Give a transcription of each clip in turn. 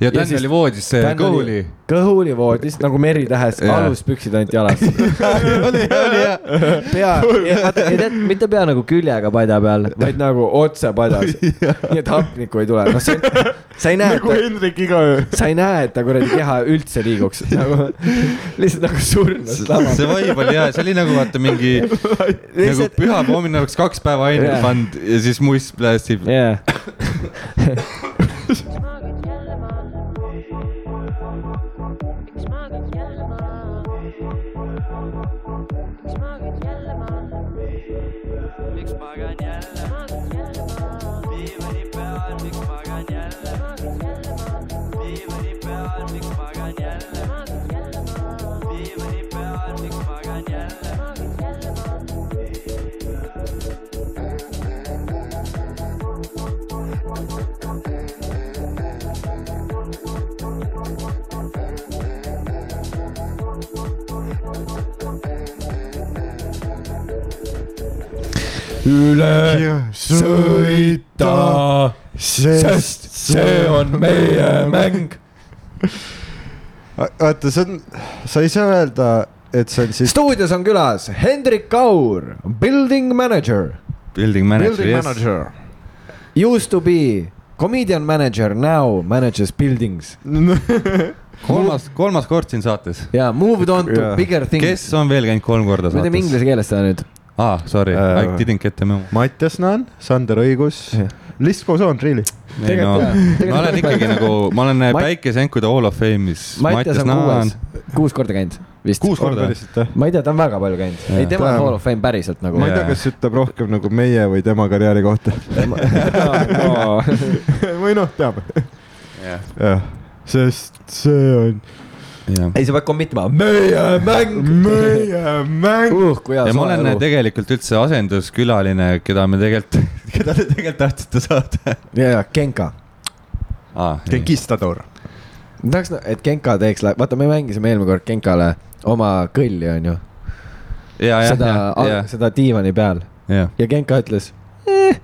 ja Dan oli voodis kõhuli. kõhuli voodis nagu Meri tähes, aluspüksid ainult jalas. oli, oli jah. pea, vaata, mitte pea nagu küljega padja peal, vaid nagu otse padjas. nii et hapnikku ei tule, noh see, sa ei näe, nagu et Hendrik igaöö. ta, sa ei näe, et ta kuradi keha üldse liiguks nagu lihtsalt nagu lama. see vibe oli hea, see oli nagu vaata mingi nagu pühapäeva hommikul oleks kaks päeva Jaa. pannud ja siis muss plästib. jaa. üle sõita, sest see on meie mäng. vaata, see on, sa ei saa öelda, et see on siis stuudios on külas Hendrik Kaur, building manager, Building manager, building yes. manager. used to be comedian manager, now manages buildings kolmas, kolmas kord siin saates. ja moved on to Jaa. bigger things. kes on veel käinud kolm korda me teeme saates? inglise keeles seda nüüd. aa, sorry, Äh, I didn't get the memo. Mattias Naan, Sander Õigus Jah., list goes on, really. ei no, jah. ma olen ikkagi nagu, ma olen Mat- päikesenkude Hall of Fame'is. Mattias on kuues, kuus korda käinud vist. kuus korda. ma ei tea, ta on väga palju käinud. ei, tema on Hall of Fame päriselt nagu ma. ei tea, kas ütleb rohkem nagu meie või tema karjääri kohta. või noh, teab. jah, sest see on jah. ei, sa pead commit ima. meie mäng. meie mäng. uh, ja ma olen elu. tegelikult üldse asenduskülaline, keda me tegelikult, keda te tegelikult tahtsite saada. ja, ja Genka. aa, Kengistador. ma tahaks, et Genka teeks, vaata, me mängisime eelmine kord Genkale oma kõlli, onju. ja, ja, seda seda diivani peal ja, ja Genka ütles eh,.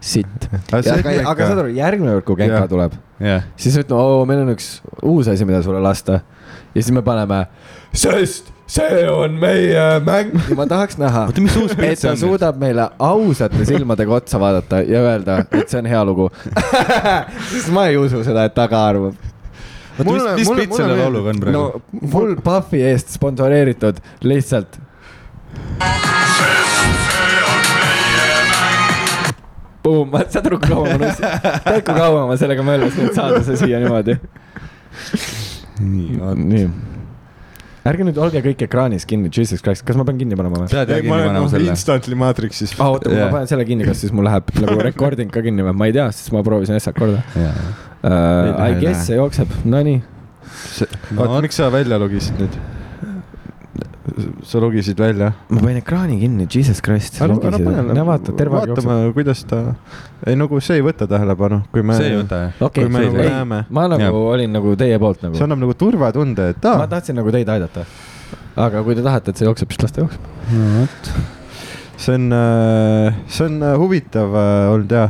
sitt. aga, aga saad aru, järgmine kord, kui Genka Jah. tuleb, ja, siis ütleme, oo, meil on üks uus asi, mida sulle lasta. ja siis me paneme, sest see on meie mäng ja ma tahaks näha, et ta suudab meile ausate silmadega otsa vaadata ja öelda, et see on hea lugu. sest ma ei usu seda, et ta ka arvab. oota, mis mis mulle- mulle selle lauluga on praegu no? full Puffi eest sponsoreeritud, lihtsalt. Boom, saad aru, kui kaua ma nussin, tead, kui kaua ma sellega möllasin, et saada see siia niimoodi. nii, nii. ärge nüüd olge kõik ekraanis kinni, jesus christ, kas ma pean kinni panema või? pead jah ma kinni olen panema noh selle. instantly Matrixis. aa, oota, kui ma panen selle kinni, kas siis mul läheb nagu recording ka kinni või? ma ei tea, sest ma proovisin äsja korda ja, uh,. lähe, I guess see jookseb, nonii. oota, miks sa välja logisid nüüd? Sa logisid välja? ma panin ekraani kinni, jesus christ. ära, ära pane. no vaata, terve aeg jookseb. vaatame, kuidas ta, ei nagu see ei võta tähelepanu, kui me, see ei võta jah. okei kui me okay,, nagu näeme., ma nagu Jah. olin nagu teie poolt nagu see, annab nagu turvatunde, et ma aa, tahtsin nagu teid aidata. aga kui te tahate, et see jookseb, siis las ta jookseb. no vot, see on, see on äh, huvitav äh, olnud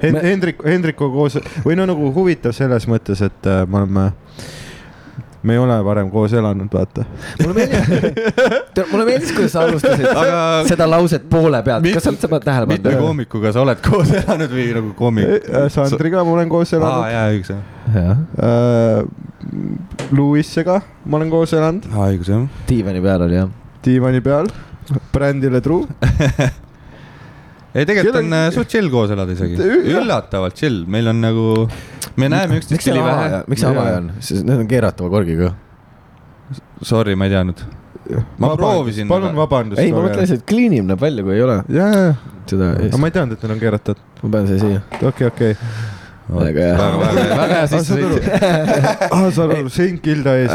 Me-, Hendrik, Hendrikuga koos või no nagu huvitav selles mõttes, et äh, me oleme, me ei ole varem koos elanud, vaata. mulle meeldis, mulle meeldis, kuidas sa alustasid Aga- seda lauset poole pealt, kas sa oled seda tähele mitme pannud? koomikuga sa oled koos elanud või nagu koomik? Sandriga ma olen koos aa elanud. jaa, õigus jah. äh, Louisega ma olen koos elanud, aa, õigus jah. diivani peal oli jah. diivani peal, brändile truu. ei, tegelikult on äh, suht chill koos elada isegi. Üllatavalt chill, meil on nagu, me näeme üksteist ülivähe avaja, miks see avaja on, sest need on keeratava korgiga. Sorry, ma ei teadnud. ma proovisin. palun vabandust. ei, ma lihtsalt, et clean im näeb välja, kui ei ole ja, ja, ja, seda. aga ma ei teadnud, et neil on keeratud. ma panen selle siia. okei, okei. väga hea. väga, hea Ah, saad sissesõit. ah, saad aru, sein kilda ees,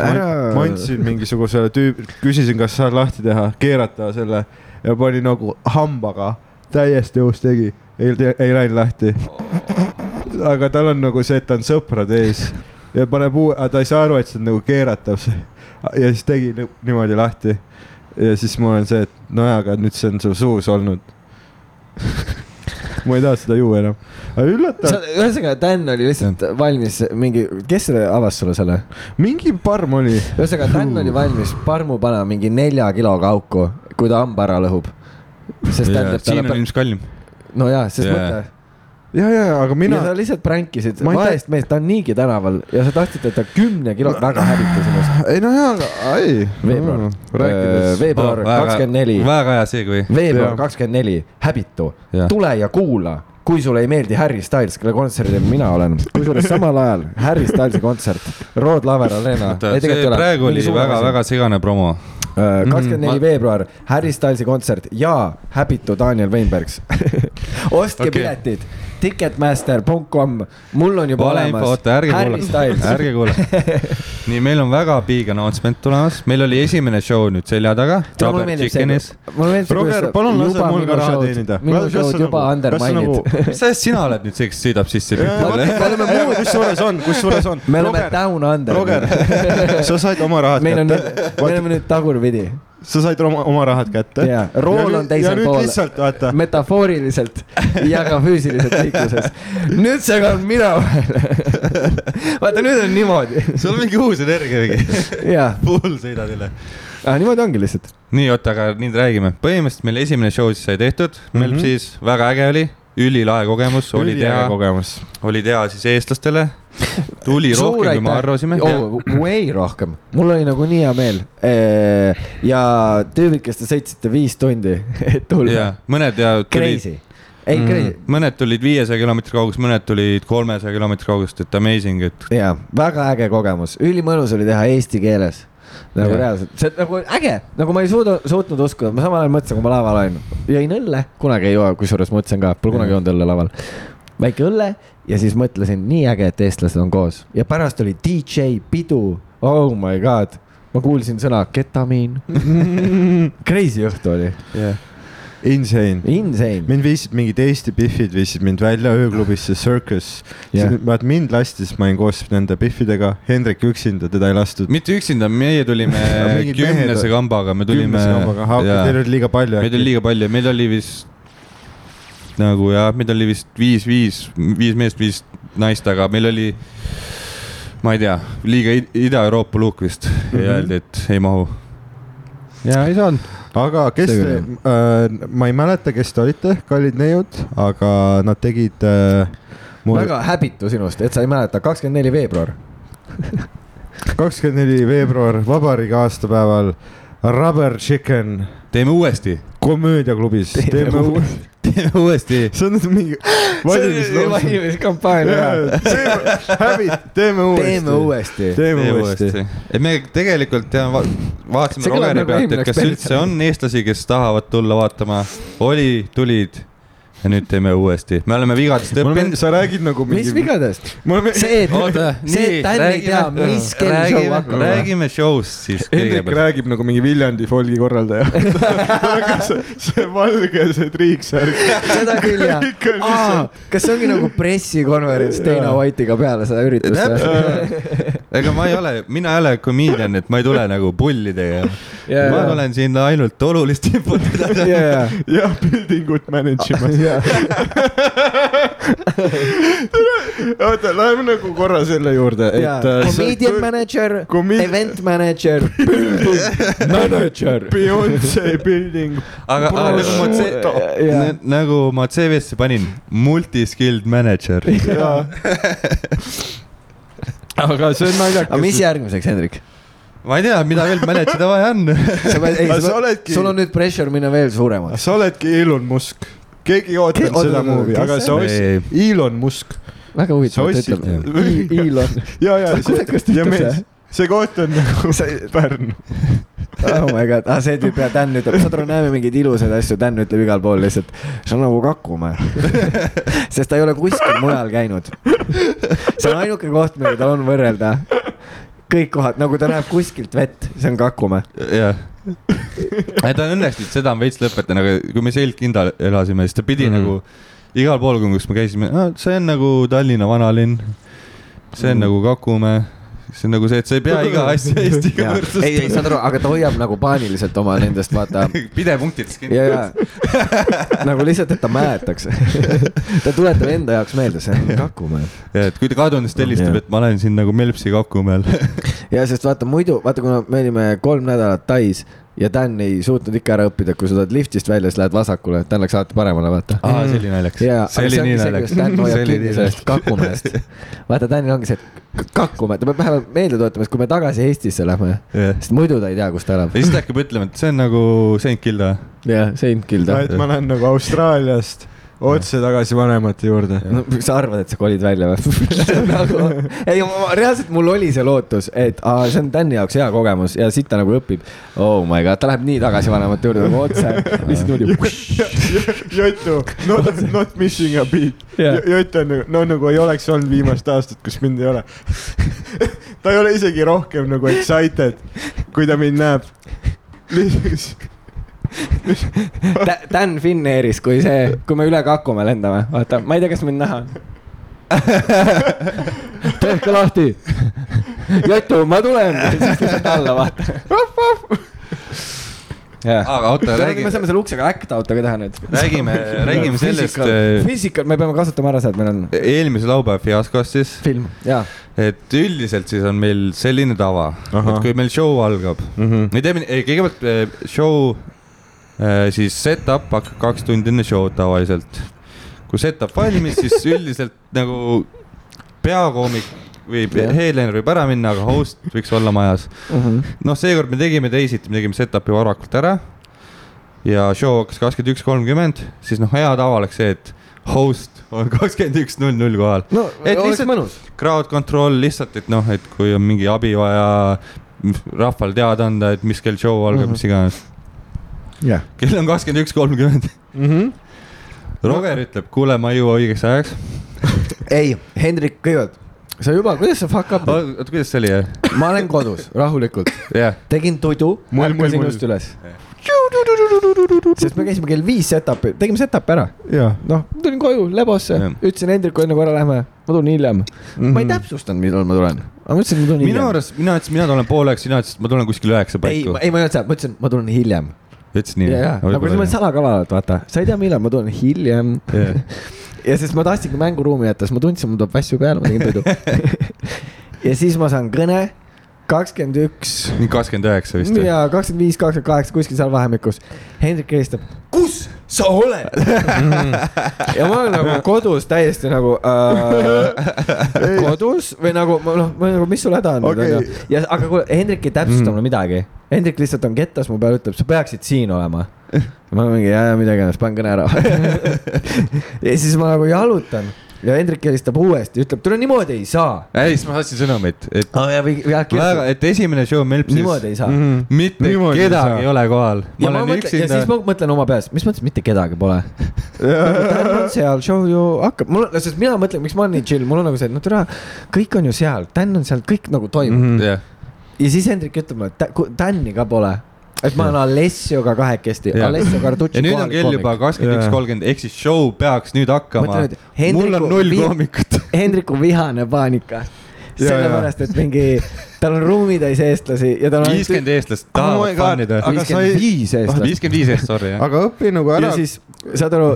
ma andsin mingisugusele tüüp, küsisin, kas saad lahti teha, keerata selle ja pani nagu hambaga, täiesti õhus tegi, ei, ei läinud lahti. aga tal on nagu see, et ta on sõprade ees ja paneb uue, ta ei saa aru, et see on nagu keeratav see ja siis tegi ni- niimoodi lahti. ja siis mul on see, et nojah, aga nüüd see on su suus olnud. ma ei taha seda juua enam. üllatav, ühesõnaga, Dan oli lihtsalt valmis mingi, kes selle avas sulle selle? mingi parm oli. ühesõnaga, Dan oli valmis parmu panema mingi nelja kiloga auku, kui ta hamba ära lõhub. Sest tähendab siin on ilmselt kallim. no jaa, sest Jaa. mõtle ja, ja, aga mina.... sa, lihtsalt pränkisid vaest meest, ta on niigi tänaval ja sa tahtsid, et ta kümne kilo, väga hävita sinust. ei no jaa, aga ei. veebruar, veebruar kakskümmend neli, väga hea seeg või? veebruar kakskümmend neli, häbitu tule ja kuula kui sulle ei meeldi Harry Styles, kelle kontserdil mina olen, kusjuures samal ajal Harry Stylesi kontsert, Rod Laver Arena. see praegu oli väga-väga segane promo. Kakskümmend neli veebruar, Harry Stylesi kontsert ja häbitu Daniel Weinbergs. ostke okay. piletid, ticketmaster.com, mul on juba valeinfo, olemas oota, ärge Harry kuula, Styles. ärge kuula. nii, meil on väga big announcement tulemas, meil oli esimene show nüüd selja taga, Roger, palun lase mul ka raha teenida. minu show'd juba undermined. mis asjast sina oled nüüd see, kes sõidab sisse me pippidele? oleme muud, kusjuures on, kusjuures on. me oleme down under. Roger, sa said oma rahad meil on nüüd, kätte me. oleme nüüd tagurpidi sa said oma, oma rahad kätte. ja rool on teisel ja nüüd pool, lihtsalt vaata, metafooriliselt ja ka füüsiliselt liikluses. nüüd segan mina vahele. vaata, nüüd on niimoodi. sul on mingi uus energia mingi, full sõidad üle. niimoodi ongi lihtsalt. nii, oota, aga nüüd räägime, põhimõtteliselt meil esimene show siis sai tehtud, meil mm. -hmm. siis väga äge oli, ülilahe kogemus, oli teha, kogemus. oli teha siis eestlastele. Tuli rohkem, kui me arvasime. oh,. way rohkem, mul oli nagu nii hea meel. ja tüübid, kes te sõitsite viis tundi, et ja tulla. mõned ja tulid, Crazy, ei Mm. crazy, mõned tulid viiesaja kilomeetri kaugust, mõned tulid kolmesaja kilomeetri kaugust, et amazing, et jaa, väga äge kogemus, ülimõnus oli teha eesti keeles. nagu Jah. reaalselt, see nagu äge, nagu ma ei suuda, suutnud uskuda, ma samal ajal mõtlesin, kui ma laval olin, jõin õlle, kunagi ei joo, kusjuures mõtlesin ka, pole kunagi joonud õlle laval. Väike õlle ja siis mõtlesin, nii äge, et eestlased on koos ja pärast oli DJ pidu, oh my god, ma kuulsin sõna ketamiin. Crazy õhtu oli, Insane. insane. mind viisid mingid Eesti Biffid viisid mind välja ööklubisse Circus yeah.. vaat mind lasti, siis ma olin koos nende Biffidega, Hendrik üksinda, teda ei lastud. mitte üksinda, meie tulime kümnese kambaga, me tulime, Teil oli liiga palju meid oli liiga palju, meil oli vist nagu jah, meid oli vist viis, viis, viis meest, viis naist, aga meil oli, ma ei tea, liiga Ida-Euroopa luuk vist mm Mhm. -hmm. ja öeldi, et ei mahu. ja ei saanud. aga kes äh,, ma ei mäleta, kes te olite, kallid neiud, aga nad tegid äh,. väga häbitu sinust, et sa ei mäleta, kakskümmend neli veebruar. kakskümmend neli veebruar, vabariigi aastapäeval, Rubber Chicken teeme uuesti, komöödiaklubis, teeme uuesti, teeme uuesti. see on nüüd mingi valimiskampaania. häbit, teeme uuesti. teeme uuesti. teeme uuesti. et me tegelikult ja va vaatasime Rogeri nagu pealt, et kas üldse on eestlasi, kes tahavad tulla vaatama. oli, tulid ja nüüd teeme uuesti, me oleme vigadest õppinud. sa räägid nagu mis mingi. vigadest? mul on see, et, see, et, Dan ei tea, mis kell show räägime, hakkab. räägime show'st siis Hendrik räägib nagu mingi Viljandi folgi korraldaja. see, see valge, see triiksärk. seda küll jah kas see ongi nagu pressikonverents Dana White'iga peale seda üritust? ega ma ei ole, mina ei ole comedian, et ma ei tule nagu pulli tegema. Jaa, ma jaa. tulen siin ainult olulist infot edasi. jaa, jah, building ut manage ima. jaa. oota, läheme nagu korra selle juurde, et. äh, Comedian manager, Comedi- event manager, manager. Beyonce building. aga, aga nagu ma C- Jaa. nagu ma CV-sse panin, multi-skilled manager. aga see on naljakas. aga mis järgmiseks, Hendrik? ma ei tea, mida veel ida vaja on. sa pead, ei sa oledki- sul on nüüd pressure minna veel suuremaks. sa oledki Elon Musk. keegi ei ootanud Oota, seda movie, aga sa ostsid, Elon Musk. väga huvitav, et ostsid- ütleb. Elon. ja, ja ta ja mees see?, koht on nagu Pärnu. oh my god, ah see tüüp ja Dan ütleb, saad aru, näeme mingeid ilusaid asju, Dan ütleb igal pool lihtsalt, see on nagu Kakumäe. sest ta ei ole kuskil mujal käinud. see on ainuke koht, millega tal on võrrelda. kõik kohad, nagu ta näeb kuskilt vett, see on Kakumäe. jah. ta on õnneks nüüd seda on veits lõpetanud, aga kui me Selgkinda elasime, siis ta pidi mm. -hmm. nagu igal pool, kus me käisime, see on nagu Tallinna vanalinn. see on Mhm. nagu Kakumäe, see on nagu see, et sa ei pea iga asja Eestiga ei, ei võrdsustama. saad aru, aga ta hoiab nagu paaniliselt oma nendest, vaata pidepunktidest kinni ja, ja nagu lihtsalt, et ta mäletaks. ta tuletab enda jaoks meelde, see on Kakumäe. ja et kui ta ta helistab, et ma olen siin nagu Melpsi Kakumäel. ja sest vaata muidu, vaata, kuna me olime kolm nädalat Tais ja Dan ei suutnud ikka ära õppida, kui sa tuled liftist välja, siis lähed vasakule, Dan läks alati paremale, vaata. aa, see oli naljakas. ja, see oli nii naljakas. Dan hoiab kinni sellest Kakumäest. vaata, Danil ongi see, et Kakumäe, ta peab vähemalt meelde tuletama, et kui me tagasi Eestisse lähme, jah. sest muidu ta ei tea, kus ta elab ja. siis ta hakkab ütlema, et see on nagu Saint Kilda. jah, Saint Kilda. et ma lähen nagu Austraaliast otse tagasi vanemate juurde. no sa arvad, et sa kolid välja või nagu,? ei, reaalselt mul oli see lootus, et aa, see on Tänni jaoks hea kogemus ja siit ta nagu õpib. Oh my god, ta läheb nii tagasi vanemate juurde nagu otse, lihtsalt niimoodi. Jotu, not, not missing a beat yeah.. Jott on nagu, no nagu ei oleks olnud viimast aastat, kus mind ei ole. ta ei ole isegi rohkem nagu excited, kui ta mind näeb. Dan Finnairis, kui see, kui me üle Kakumäe lendame, vaata, ma ei tea, kas mind näha on. tehke lahti. Jotu, ma tulen, siis lihtsalt alla, vaata. jah, aga oota, me räägi, saame selle uksega out'a ka teha nüüd. räägime, räägime sellest Physical, me peame kasutama ära seda, et meil on eelmise laupäeva fiaskost siis, film, jaa et üldiselt siis on meil selline tava, et kui meil show algab, -hmm. me teeme, kõigepealt eh, show siis set-up hakkab kaks tundi enne show'd tavaliselt. kui set-up valmis, siis üldiselt nagu peakoomik Jah., headliner võib ära minna, aga host võiks olla majas. mm. -hmm. noh, seekord me tegime teisiti, me tegime set-up'i varakult ära. ja show hakkas kakskümmend üks kolmkümmend, siis noh, hea tava oleks see, et host on kakskümmend üks null null kohal. no Et lihtsalt- mõnus. Crowd control lihtsalt, et noh, et kui on mingi abi vaja rahval teada anda, et mis kell show algab mm, -hmm. mis iganes. jah. kell on kakskümmend üks kolmkümmend. Mm -hmm. Roger ütleb, kuule, ma ei jõua õigeks ajaks. ei, Hendrik, kõigepealt, sa juba, kuidas sa fuck up, oota, kuidas see oli, ma olen kodus rahulikult, jah, tegin tudu, ärkasin just üles. sest me käisime kell viis set-up'i, tegime set-up'i ära, jaa. noh, tulin koju Lebosse Jah., ütlesin Hendrikule enne kui ära lähme, ma tulen hiljem mm. -hmm. ma ei täpsustanud, millal ma tulen, aga ma ütlesin, et ma tulen minu hiljem. arust, mina ütlesin, mina tulen poole üheksa, sina ütlesid, et ma tulen kuskil üheksa ei paiku,. ei, ma ei öelnud seda, ma ütlesin, ma tulen hiljem. Ütlesid nii ja, ja, nagu sa mõtled salakavalalt, vaata, sa ei tea, millal ma tulen hiljem. Jah. ja siis ma tahtsingi mänguruumi jätta, siis ma tundsin, mul tuleb vässu peale, ma tegin toidu. ja siis ma saan kõne, kakskümmend üks nii kakskümmend üheksa vist ja kakskümmend viis, kakskümmend kaheksa, kuskil seal vahemikus. Hendrik helistab, kus sa oled? ja ma olen nagu kodus täiesti nagu äh, kodus või nagu ma noh, nagu, mis sul häda on Okei. onju. ja aga kuule, Hendrik ei täpsusta mulle midagi. Hendrik lihtsalt on kettas mu peal, ütleb, sa peaksid siin olema. ma mingi, jaa, midagi panen kõne ära. ja siis ma nagu jalutan ja Hendrik helistab uuesti, ütleb, tule niimoodi ei saa. ei, siis ma saatsin sõnumit, et aa ja, või, ja väga, et esimene show Melpsis niimoodi ei saa. Mhm. mitte Niimoodi ei kedagi saa. ei ole kohal. ja ma mõtlen, ja siis ma mõtlen oma peas, mis mõttes mitte kedagi pole. Seal, show ju hakkab, mul, sest mina mõtlen, miks ma olen nii chill, mul on nagu see, et no tere, kõik on ju seal, Dan on seal, kõik nagu toimub mm. -hmm. ja siis Hendrik ütleb mulle, et Dan'i ka pole. Et ma olen Alessioga kahekesti. Alessio Carducci. ja nüüd on kell juba kakskümmend üks kolmkümmend, ehk siis show peaks nüüd hakkama mul on null koomikut. Hendriku vihane paanika. Ja, sellepärast, et mingi, tal on ruumitäis eestlasi ja tal on. viiskümmend eestlast tahavad sa ei- viiskümmend viis eestlast. viiskümmend viis eest, sorry jah. aga õpi nagu ja ära. siis saad aru,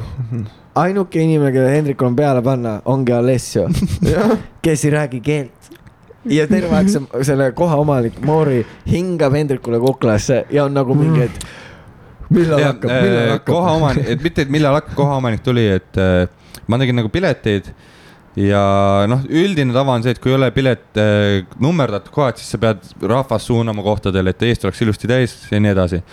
ainuke inimene, kelle Hendrikul on peale panna, ongi Alessio, kes ei räägi keelt. Ja terve aeg see, selle koha omanik Moori hingab Hendrikule kuklasse ja on nagu mingi, et millal hakkab, millal hakkab. koha omanik, et mitte, et millal hakkab, koha omanik tuli, et äh, ma tegin nagu pileteid ja noh, üldine tava on see, et kui ei ole pilet äh, nummerdatud kohad, siis sa pead rahvast suunama kohtadele, et eest oleks ilusti täis ja nii edasi.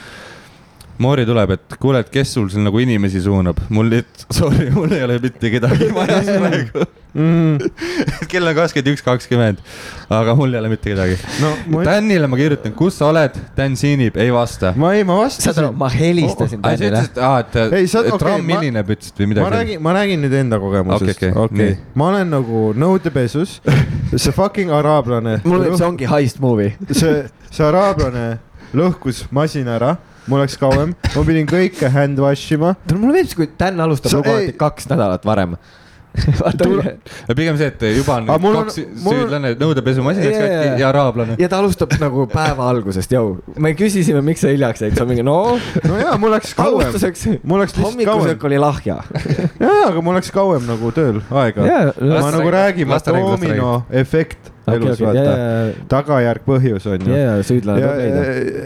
Moori tuleb, et kuule, et kes sul siin nagu inimesi suunab, mul nüüd, sorry, mul ei ole mitte kedagi majas praegu. kell on kakskümmend üks, kakskümmend, aga mul ei ole mitte kedagi. no ma, Danile ma kirjutan, kus sa oled, Dan siinib, ei vasta. ma ei, ma vastasin. ma helistasin sa Danile. ütlesid, aa, et sa- et okei, tramm ma- hilineb, ütlesid või ma midagi. räägin, ma räägin nüüd enda kogemusest, Okei, okei, okei nii.. ma olen nagu nõudepesus, see fucking araablane. mulle see ongi heist movie. see, see araablane lõhkus masina ära, mul läks kauem, ma pidin kõike hand wash ima. mulle meeldib, kui Dan alustab lugu alati ei- kaks nädalat varem. pigem see, et juba on Aga mul on- kaks mul on- süüdlane, nõudepesumasinaks Jaa, jaa, katki jaa. ja araablane. ja ta alustab nagu päeva algusest, jõu. me küsisime, miks sa hiljaks jäid, sa mingi no no jaa, mul läks kauem, alustuseks mul läks hommikusöök, oli lahja. jaa, aga mul läks kauem nagu tööl aega. Jaa, ma nagu räägin, las ta okei, elus, ja, vaata. ja, tagajärg, põhjus on ju. ja, ja süüdlane tuleb leida.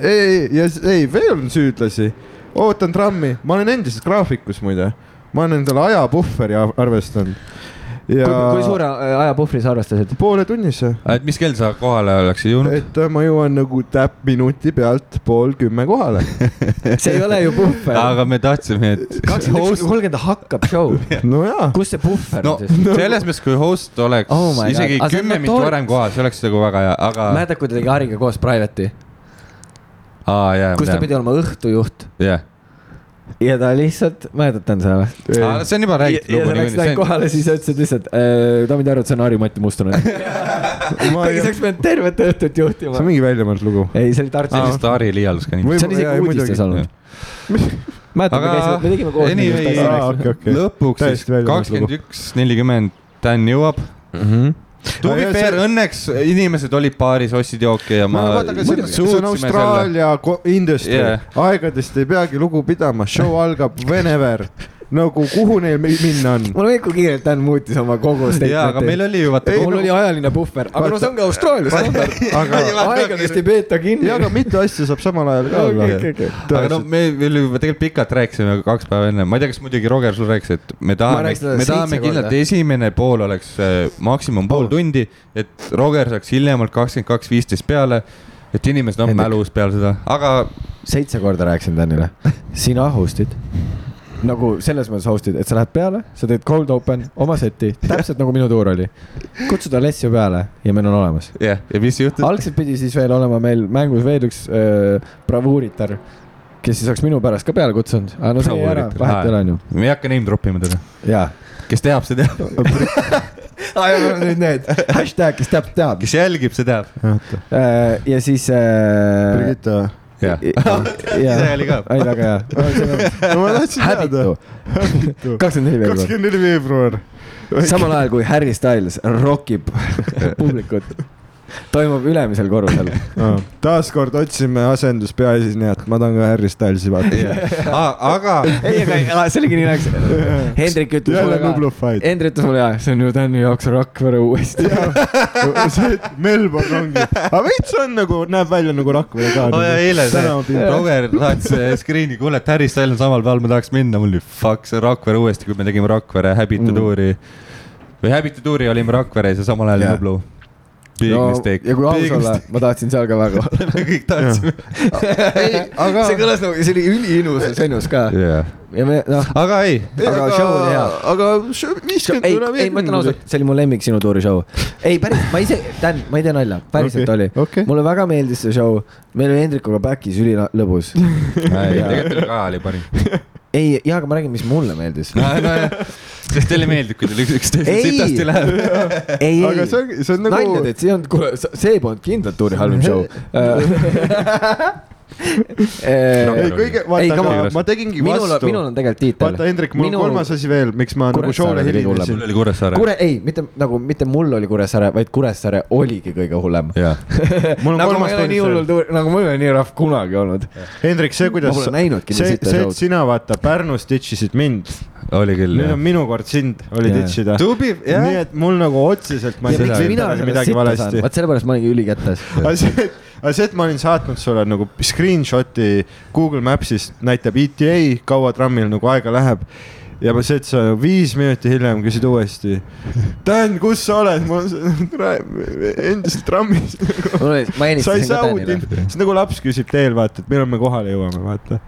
ei, ei, ei, veel on süüdlasi. ootan trammi, ma olen endiselt graafikus muide. ma olen endale ajapuhveri arvestanud. Ja kui suure äh, ajapuhvri sa arvestasid? poole tunnise, et mis kell sa kohale oleksid jõudnud? et äh, ma jõuan nagu täpp minuti pealt pool kümme kohale. see ei ole ju puhver. aga me tahtsime, et kakskümmend üks, kolmkümmend hakkab show. no kus see puhver no on siis? selles mõttes, kui host oleks Oh my God. isegi on kümme minutit varem kohal, see oleks nagu väga hea, aga. mäletad, kui ta tegi Hariga koos Private'i, aa jaa, kus ta pidi olema õhtujuht jah. Ja ta lihtsalt, mäletate seda või? see on juba ja räägitud ja sa läksid ainult lugu. kohale, siis ütlesid lihtsalt äh,, daamid ja härrad, see on Harri-Mati Mustonen. ma ta ei, oleks pidanud tervet õhtut see juhtima on. mingi väljamõeldud lugu. ei, see oli Tartus see on. vist Ari liialdus ka nii. See on isegi uudistes olnud. mäletad, me Aga käisime, me tegime koos. anyway, lõpuks siis kakskümmend üks, nelikümmend Dan jõuab. To be fair, see- õnneks inimesed olid baaris, ostsid jooki ja ma no see see on Austraalia industry. Yeah., aegadest ei peagi lugu pidama, show algab whenever, nagu kuhu neil mi- minna on. mul oli ikka kiirelt, Dan muutis oma kogu jaa, aga meil oli ju vaata Ei, mul oli ajaline puhver, aga no see on ka Austraalia standard. aga, aegadest ei peeta kinni. ja aga mitu asja saab samal ajal ka olla. aga no me veel juba tegelikult pikalt rääkisime kaks päeva enne, ma ei tea, kas muidugi Roger sul rääkis, et me tahame me tahame kindlalt esimene pool oleks äh, maksimum pool tundi, et Roger saaks hiljemalt kakskümmend kaks, viisteist peale. et inimesed on Hendrik. mälus peale seda, aga seitse korda rääkisin Danile, sina host'id nagu selles mõttes host'id, et sa lähed peale, sa teed cold open oma seti, täpselt nagu minu tuur oli. kutsud Alessio peale ja meil on olemas. jah yeah., ja mis juhtus? algselt pidi siis veel olema meil mängus veel üks äh, bravuuritar, kes siis oleks minu pärast ka peale kutsunud, aga no see jäi ära, vahet ei ole onju. me ei hakka name drop ima teda, jaa. kes teab, see teab, nüüd need hashtag, kes teab, teab. kes jälgib, see teab. ja siis äh,. Brigitte, jah, jaa see, oli ka. ei väga hea. no ma tahtsin teada kakskümmend neli veebruar. kakskümmend neli veebruar. samal ajal kui Harry Styles rokib publikut, toimub ülemisel korrusel. taaskord otsime asenduspeaesinejat, ma tahan ka Harry Stylesi vaata. aga ei, aga see oligi nii läks. Hendrik ütles jälle mulle ka, Nublu fight. Hendrik ütles mulle, see on ju Tänni jaoks Rakvere uuesti. see, Melbourne ongi, aga veits on nagu, näeb välja nagu Rakvere ka. oh,. eile see. Roger saatis äh, screen'i, kuule, et Harry Styles on samal päeval, ma tahaks minna, mul oli fuck, see Rakvere uuesti, kui me tegime Rakvere Habitu Mm. tuuri. või Habitu tuuri olime Rakveres ja samal ajal. Nublu. Big no, mistake. ja kui aus olla, ma tahtsin seal ka väga olla. me kõik tahtsime. aga see kõlas nagu, see oli üliilusas venus ka jah, ja me noh, aga ei, aga show oli hea. aga show- viiskümmend ei, ei, ma ütlen ausalt, see oli mu lemmik sinu tuuri show. ei, päris, ma ise, Dan, ma ei tee nalja, päriselt Okei, oli okei. mulle väga meeldis see show, meil oli Hendrikuga back'is ülilõbus. tegelikult ka oli parim. ei, jaa, aga ma räägin, mis mulle meeldis. sest teile meeldib, kui teil üks, üksteisel Ei. sitasti läheb. ei, aga see ei, on, see on nagu nalja teed, see on, kuule, see polnud kindlalt tuuri halvim show. ei, kõige, vaata, aga on. ma tegingi minul, vastu. minul on tegelikult tiitel. vaata, Hendrik, mul on Minu- kolmas asi veel, miks ma nagu show'le helistasin mul. oli Kuressaare. Kure, ei, mitte nagu, mitte mul oli Kuressaare, vaid Kuressaare oligi kõige hullem. mul on nagu ma kolmas ei ole nii põhjus hullul veel. tuur, nagu mul ei ole nii rahv kunagi olnud. Hendrik, see, kuidas Ma pole näinudki see, see, et sina vaata Pärnus ditšisid mind, oli küll nüüd jah on. minu kord sind oli Jaa. ditšida. Tubi, jah nii. et mul nagu otseselt ma ei sellest midagi valesti. vaat sellepärast ma olingi ülikätes. aga see, aga see, et ma olin saatnud sulle nagu screenshot'i Google Maps'ist näitab ETA, kaua trammil nagu aega läheb. Ja ma see, et sa viis minutit hiljem küsid uuesti. Dan, kus sa oled? ma olen endiselt trammis. ma sa ei helistasin ka saa uut infot, see on nagu laps küsib teel, vaata, et millal me kohale jõuame, vaata.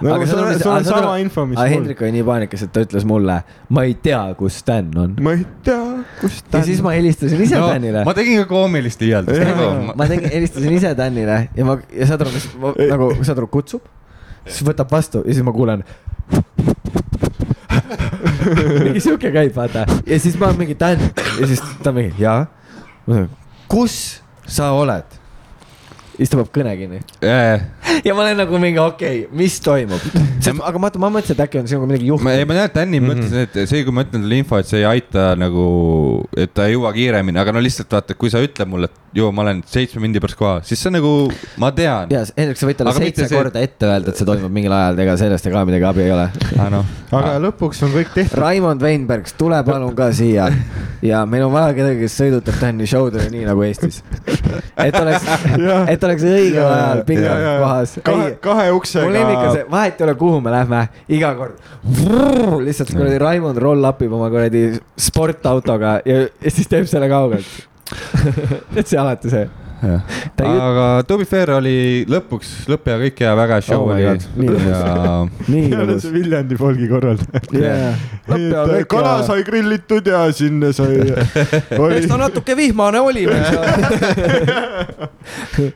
nagu Aga sul on, sul on saad sama aru- info, mis mul. Hendrik oli nii paanikas, et ta ütles mulle, ma ei tea, kus Sten on. ma ei tea, kus ta ja siis ma helistasin ise no, Tänile. ma tegin ka koomilist liialdust nagu. ma tegin, helistasin ise Tänile ja ma, ja saad aru, mis nagu, saad aru, kutsub, siis võtab vastu ja siis ma kuulen. mingi sihuke käib, vaata ja siis ma mingi Dan ja siis ta mingi jaa. kus sa oled? siis ta paneb kõne kinni. ja ma olen nagu mingi okei okay,, mis toimub. aga vaata, ma mõtlesin, et äkki on sinuga midagi ma, juhtunud. ma tean, et Danny mm -hmm. mõtles, et see, kui ma ütlen talle info, et see ei aita nagu, et ta ei jõua kiiremini, aga no lihtsalt vaata, kui sa ütled mulle, et joo, ma olen seitsme mindi pärast kohal, siis see on nagu, ma tean. ja Hendrik, sa võid talle seitse see- korda ette öelda, et see toimub mingil ajal, ega sellest ka midagi abi ei ole. noh, aga lõpuks on kõik tehtud. Raimond Veinberg, tule palun ka siia ja meil on vaja kedagi, kes sõidutab Tänni show'dele nii nagu Eestis. et oleks, et oleks õigel ajal pingal kohas. kahe, kahe mul lemmik on uksega see, vahet ei ole, kuhu me lähme, iga kord vrrr, lihtsalt kuradi Raimond roll up ib oma kuradi sportautoga ja, ja siis teeb selle kaugelt. et see alati see. Aga to be fair oli lõpuks lõpp ja kõik ja väga show Oh oli ja lõbus see. Viljandi folgi korraldaja. yeah. kala sai grillitud ja sinna sai, oli eks ta natuke vihmane oli seal.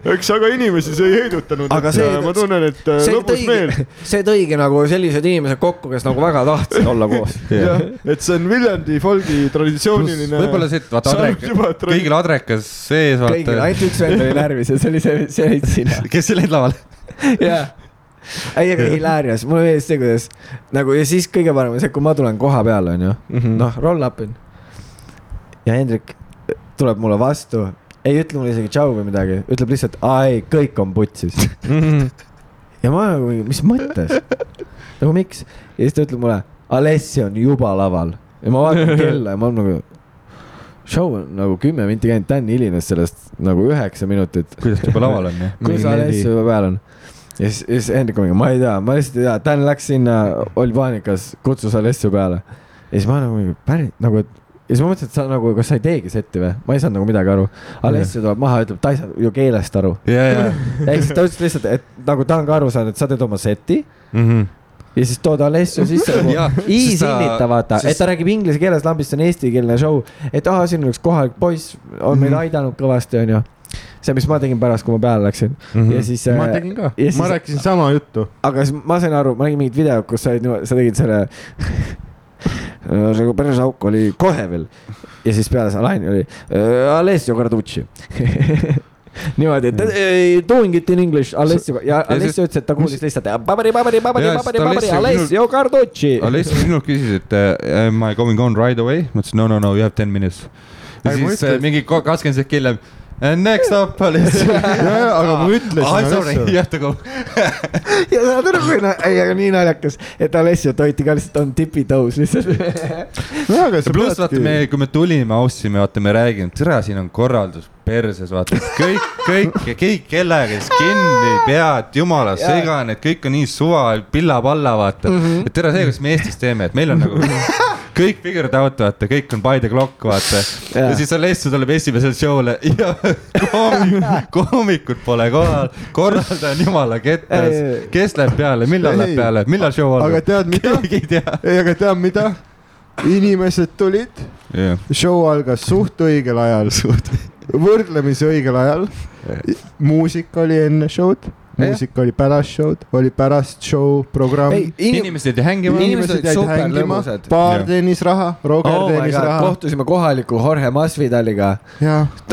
eks aga inimesi see ei heidutanud, Aga see- äh, ma tunnen, et äh, see lõbus meel. tõigi, see tõigi nagu sellised inimesed kokku, kes nagu väga tahtsid olla koos. jah, et see on Viljandi folgi traditsiooniline. võib-olla see, et vaata adrek- kõigil adrekas sees, kõigil, vaata. ainult üks vend oli närvis ja see oli see, see olid sina. kes olid laval? jah. ei, aga hilarious, mulle meeldis see, kuidas nagu ja siis kõige parem on see, kui ma tulen koha peale, onju. Mhm. noh, roll up in. ja Hendrik tuleb mulle vastu, ei ütle mulle isegi tšau või midagi, ütleb lihtsalt, aa ei, kõik on putsis. ja ma nagu, mis mõttes? nagu miks? ja siis ta ütleb mulle, Alessi on juba laval ja ma vaatan kella ja ma olen nagu. Show on nagu kümme minti käinud, Dan hilines sellest nagu üheksa minutit. kuidas ta juba laval on, jah? kus Mingi Alessi neli. juba peal on? ja siis, ja siis Hendrik on mingi, ma ei tea, ma lihtsalt ei tea, Dan läks sinna, oli paanikas, kutsus Alessi peale. ja siis ma nagu päris nagu, et ja siis ma mõtlesin, et sa nagu, kas sa ei teegi setti või? ma ei saanud nagu midagi aru. Alessi tuleb maha, ütleb, ta ei saa ju keelest aru. ja, ja, ehk siis ta ütles lihtsalt, et nagu ta on ka aru saanud, et sa teed oma seti ja. Ja siis tood Alessio sisse nagu Jah, easy sest ta- innita, vaata, sest- et ta räägib inglise keeles lambist, on eestikeelne show. et aa, siin on üks kohalik poiss, on meid Mhm. aidanud kõvasti, onju. see, mis ma tegin pärast, kui ma peale läksin. ja siis. ma tegin ka, siis- ma rääkisin sama juttu. aga siis ma sain aru, ma nägin mingit videot, kus sa olid sa tegid selle. see päris auk oli kohe veel ja siis peale see laine oli äh, Alessio Carducci niimoodi, et doing it in english, Alessio ja Alessio ütles, et ta kuulis lihtsalt Alessio Alessio Carducci. Alessi minult küsis, et am I going on right away? ma ütlesin no, no, no you have ten minutes. ja siis uh, mingi kakskümmend sekki hiljem. Next up, Alessi. aga ma ütlesin ah,. go. ja saad aru, kui na-, ei, aga nii naljakas, et Alessio hoiti ka lihtsalt on tipitõus lihtsalt. pluss vaata, me kui me tulime, austasime, vaata, me räägime, tere, siin on korraldus perses, vaata, kõik, kõik, kõik kellega siis kinni pead, jumala Jaa. segane, et kõik on nii suva, pilla-palla, vaata mm. -hmm. et tere, see, kuidas me Eestis teeme, et meil on nagu kõik figured out, vaata, kõik on by the clock, vaata. Ja siis Alessio tuleb esimesele show'le ja koomik, koomikud pole kohal, korraldaja on jumala kettas. Kes läheb peale, millal läheb peale, millal show aga algab, tead mida? ei aga tead mida? inimesed tulid, jah, show algas suht õigel ajal, võrdlemisi õigel ajal. muusika oli enne show'd, muusika oli pärast show'd, oli pärast show programm. inimesed jäid hängima. Inimesed jäid hängima Jah. teenis raha, Roger oh teenis raha. kohtusime kohaliku Jorge Masvidaliga,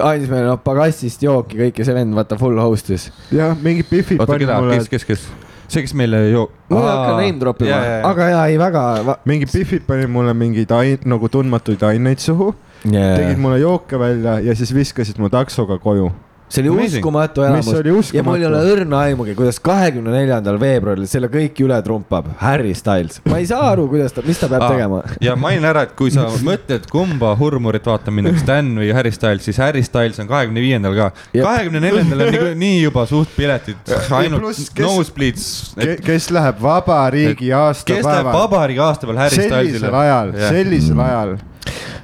andis meile noh pagassist jooki kõike, see vend vaata full host'is. jah, mingid pihvid oota, keda, mulle kes, kes, kes? see, kes meile ju. ma ei hakka name drop ima, aga jaa, ei väga va.... mingid pihvid panid mulle mingeid ain-, nagu tundmatuid aineid suhu, tegid mulle jooke välja ja siis viskasid mu taksoga koju. See oli Amazing. uskumatu elamus ja mul ei ole õrna aimugi, kuidas kahekümne neljandal veebruaril selle kõik üle trumpab, Harry Styles. ma ei saa aru, kuidas ta, mis ta peab Aa, tegema. ja mainin ära, et kui sa mõtled, kumba hurmurit vaatama minna, kas Dan või Harry Styles, siis Harry Styles on kahekümne viiendal ka. Kahekümne neljandal on niikuinii juba suht piletid, ainult nosebleeds. kes läheb vabariigi kes läheb aastapäeval, vabariigi aastapäeval Harry sellisel Stylesile. ajal, sellisel ajal.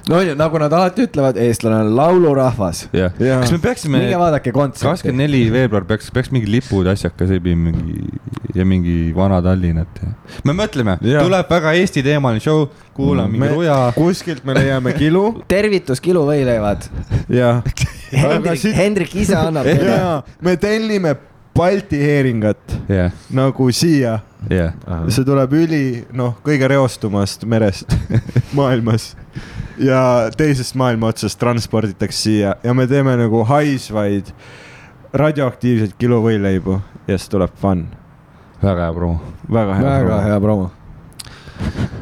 No on ju, nagu nad alati ütlevad, eestlane on laulurahvas. jah, Jaa. kas me peaksime minge vaadake kontserti. kakskümmend neli veebruar peaks, peaks mingi lipud, asjaka, pidi mingi ja mingi vana Tallinnat ja. me mõtleme, tuleb väga Eesti teemaline show, kuulame mingi Me- ruja. kuskilt me leiame kilu tervitus Kilu võileivad. ja, aga Hendrik, Hendrik ise annab me tellime Balti heeringat jah, nagu siia. jah. see tuleb üli, noh, kõige reostumast merest maailmas. ja teisest maailma otsast transporditakse siia ja me teeme nagu haisvaid radioaktiivseid kilo võileibu ja siis tuleb fun. väga hea promo. väga hea. väga hea promo.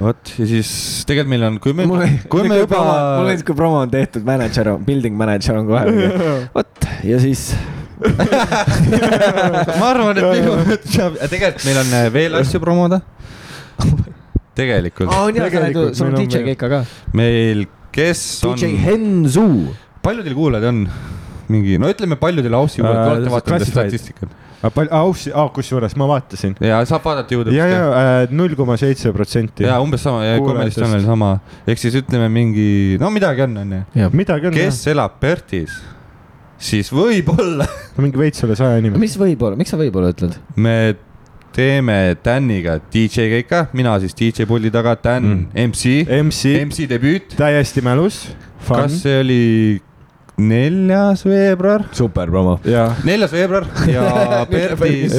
vot ja siis tegelikult meil on, kui me mul, kui me juba, mul on, kui promo on tehtud, mänedžer on, building manager on kohe. vot ja siis. ma arvan, et minu, tegelikult meil on äh, veel asju promoda. tegelikult aa, on Tegelikult sul on DJ Keika ka. meil, kes on, DJ Hensu. palju teil kuulajaid on? mingi, no ütleme, palju teil Aussi Äh, kuulajaid, olete vaadanud statistikat? palju, Aussi, kusjuures ma vaatasin. ja saab vaadata ja, Youtube'ist. ja null koma seitse protsenti. ja umbes sama, ja. Comedy Channel sama, ehk siis ütleme mingi, no midagi on, onju. midagi on. kes elab Pertis, siis võib-olla mingi veits üle saja inimese. mis võib-olla, miks sa võib-olla ütled? me teeme Daniga DJ Keika, mina siis DJ puldi taga, Dan Mm. MC, MC, MC debüüt. täiesti mälus. kas see oli neljas veebruar? super promo. ja, neljas veebruar ja Perdis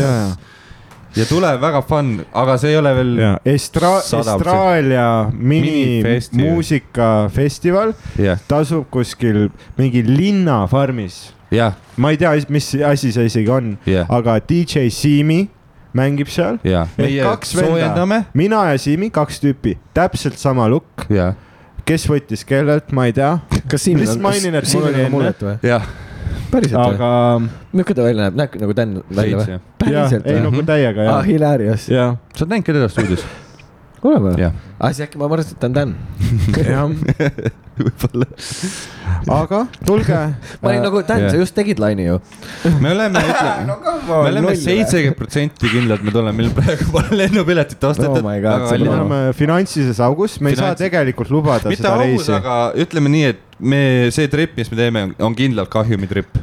ja, tuleb väga fun, aga see ei ole veel, Estra-, Sada Austraalia mini Minifestival. muusikafestival jah, tasub kuskil mingi linnafarmis. jah, ma ei tea, mis asi see isegi on, jah, aga DJ Siimi mängib seal. meie kaks venda. soojendame, mina ja Siimi, kaks tüüpi, täpselt sama lukk, jah, kes võttis kellelt, ma ei tea, kas Siimil on, Siimil on mullet või? jah, päriselt või? aga milline ta välja näeb, näeb nagu Dan välja või? päriselt ei või? nagu täiega jah, hilarious. jah, sa oled näinud ka teda stuudios? oleme või? aa, siis äkki ma arvasin, et ta on Dan. jah, võib-olla. aga tulge. ma olin nagu, Dan, sa just tegid laine ju. me oleme, ütleme, me oleme seitsekümmend protsenti kindlad, me tuleme, meil praegu pole lennupiletit ostetud. Oh me oleme finantsilises augus, me ei saa tegelikult lubada mitte seda reisi. aga ütleme nii, et me, see trip, mis me teeme, on kindlalt kahjumitrip.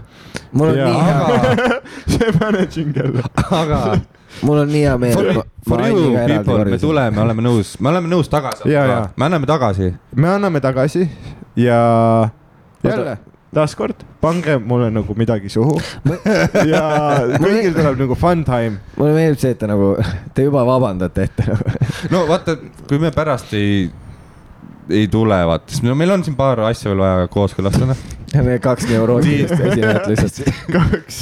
mul on Jaa. nii hea, see managing jälle. aga mul on nii hea meel. for, for you people, me. tuleme, me oleme nõus, me oleme nõus tagasi me anname tagasi. me anname tagasi ja jälle taaskord pange mulle nagu midagi suhu ja kõigil tuleb nagu fun time. mulle meeldib see, et te nagu, te juba vabandate ette nagu. no vaata, kui me pärast ei, ei tule, vaata, siis no meil on siin paar asja veel vaja kooskõlastada. Need kaks neurootilist esinejat lihtsalt. kaks,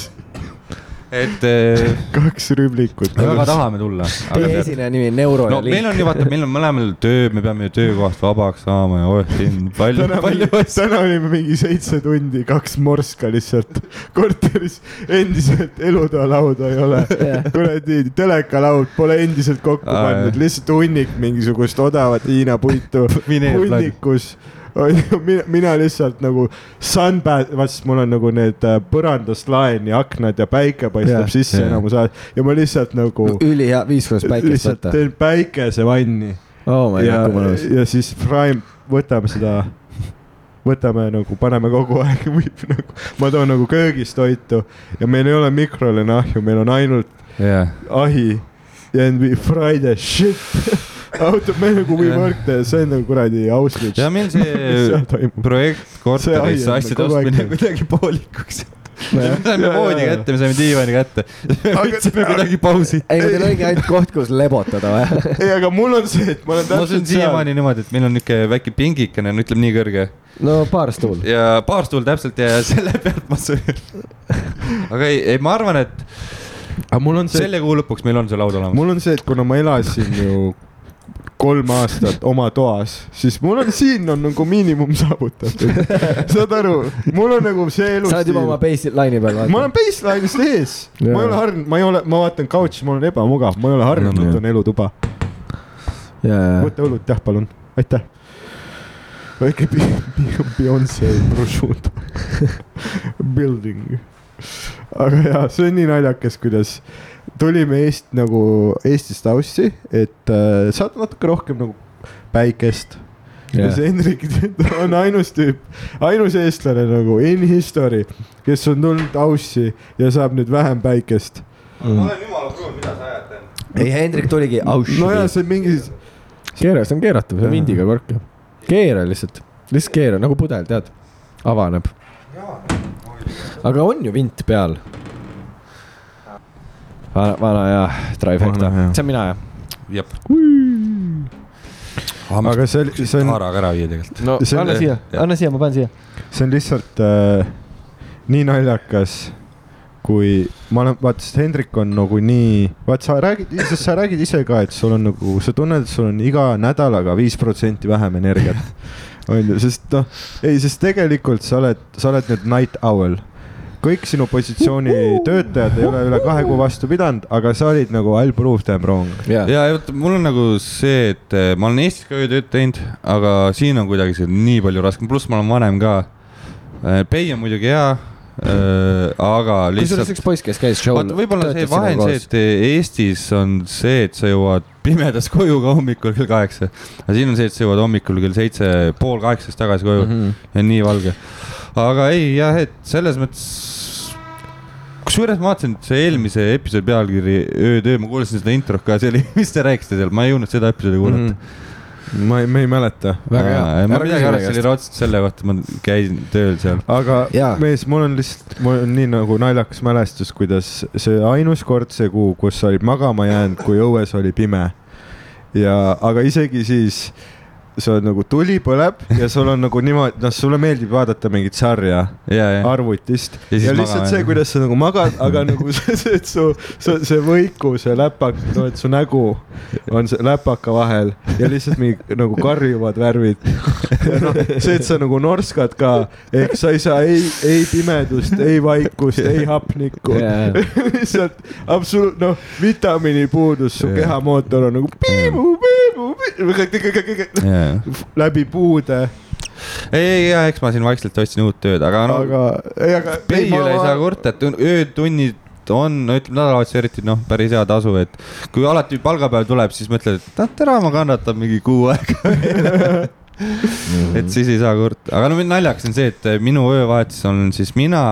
et eh, kaks rüblikut. me väga tahame tulla. Teie esineja nimi on Neuro no meil on ju vaata, meil on mõlemal töö, me peame ju töökohast vabaks saama ja oh siin palju, palju asju. täna olime mingi seitse tundi, kaks morska lihtsalt korteris, endiselt elutoalauda ei ole. kuradi telekalaud pole endiselt kokku pandud, lihtsalt hunnik mingisugust odavat Hiina puitu hunnikus. mina, mina lihtsalt nagu sunbath, vaat siis mul on nagu need äh, põrandast laeni aknad ja päike paistab Jah. sisse Jah. enamus ajast ja ma lihtsalt nagu ülihea, viis korda päikest võtta. teen päikesevanni oh ja ja siis Prime, võtame seda, võtame nagu, paneme kogu aeg, nagu, ma toon nagu köögis toitu ja meil ei ole mikrolaineahju, meil on ainult jah, ahi ja and we fry the shit me nagu we work the, see on nagu kuradi Auschwitz. ja meil mis see projekt korterisse on asjade aeg ostmine kuidagi poolikuks. me saime voodi kätte, me saime diivani kätte. võtsime kuidagi pausi. ei, aga teil oligi ainult koht, kus lebotada vaja. ei, aga mul on see, et ma olen täpselt seal. siiamaani niimoodi, et meil on niuke väike pingikene, no ütleme nii kõrge no paar stuul. ja baarstuul täpselt ja selle pealt ma söön. aga ei, ei, ma arvan, et aga mul on see, selle kuu lõpuks meil on see laud olemas. mul on see, et kuna ma elasin ju kolm aastat oma toas, siis mul on siin on nagu miinimum saavutatud. saad aru, mul on nagu see sa oled juba oma base'ine'i peal ma olen baseline'ist ees, ma ei ole harjunud, ma ei ole, ma vaatan couch'i, mul on ebamugav, ma ei ole harjunud, no. on elutuba. võta õlut jah, palun, aitäh. väike Be- Be- Beyonce prosciutto building. aga jaa, see on nii naljakas, kuidas tulime Eest- nagu Eestist Aussi, et äh, saada natuke rohkem nagu päikest. ja see Hendrik on ainus tüüp, ainus eestlane nagu in history, kes on tulnud Aussi ja saab nüüd vähem päikest. ma olen jumala pruun, mida sa ajad? ei, Hendrik tuligi. nojah, see on mingi, keera, see on keeratav, see on vindiga kork ju. keera lihtsalt, lihtsalt keera nagu pudel, tead, avaneb. aga on ju vint peal. vana, vana ja trifecta see on mina jah. jep. aga see oli, see on, haaraga ära viia tegelikult. no See anna siia, anna siia, ma panen siia. see on lihtsalt äh, nii naljakas, kui ma olen, vaata, sest Hendrik on nagu nii, vaat sa räägid, sest sa räägid ise ka, et sul on nagu, sa tunned, et sul on iga nädalaga viis protsenti vähem energiat. on ju, sest noh, ei, sest tegelikult sa oled, sa oled nüüd night owl. Kõik sinu positsiooni töötajad ei ole üle kahe kuu vastu pidanud, aga sa olid nagu I prove them wrong. ja, ja, vot mul on nagu see, et eh, ma olen Eestis ka öötööd teinud, aga siin on kuidagi see nii palju raskem, pluss ma olen vanem ka. Pay on muidugi hea, aga kusjuures lihtsalt üks poiss, kes käis show'l. võib-olla see vahe on see, et Eestis on see, et sa jõuad pimedas koju ka hommikul kell kaheksa. aga siin on see, et sa jõuad hommikul kell seitse, pool kaheksast tagasi koju mm. -hmm. ja nii valge. Aga ei jah, et selles mõttes. kusjuures ma vaatasin, et see eelmise episoodi pealkiri Öötöö, ma kuulasin seda introt ka, see oli, mis te rääkisite seal, ma ei jõudnud seda episoodi kuulata mm. Mhm. ma ei, me ei mäleta. Väga hea. ma midagi arvasin, meie oli raudselt selle kohta, ma käisin tööl seal. aga Jaa. mees, mul on lihtsalt, mul on nii nagu naljakas mälestus, kuidas see ainus kord see kuu, kus sa olid magama jäänud, kui õues oli pime. ja, aga isegi siis sa oled nagu tuli põleb ja sul on nagu niimoodi, noh, sulle meeldib vaadata mingit sarja ja, ja, arvutist. Ja ja, lihtsalt magama see, kuidas sa nagu magad, aga nagu see, see, et su, see, see võiku, see läpak, no et su nägu on see läpaka vahel ja lihtsalt mingi nagu karjuvad värvid. noh, see, et sa nagu norskad ka, ehk sa ei saa ei, ei pimedust, ei vaikust, ei hapnikku. Jaa. lihtsalt absoluut, noh, vitamiinipuudus, su kehamootor on nagu piibu, piibu, ja, läbi puude, ei, ei, ja eks ma siin vaikselt otsin uut tööd, aga no aga, ei, aga. Pei üle ei saa kurta, et öötunnid on, no ütleme nädalavahetusel eriti noh, päris hea tasu, et kui alati palgapäev tuleb, siis mõtled, et tere, ma kannatan mingi kuu aega. et siis ei saa kurta, aga no naljakas on see, et minu öövahetus on siis mina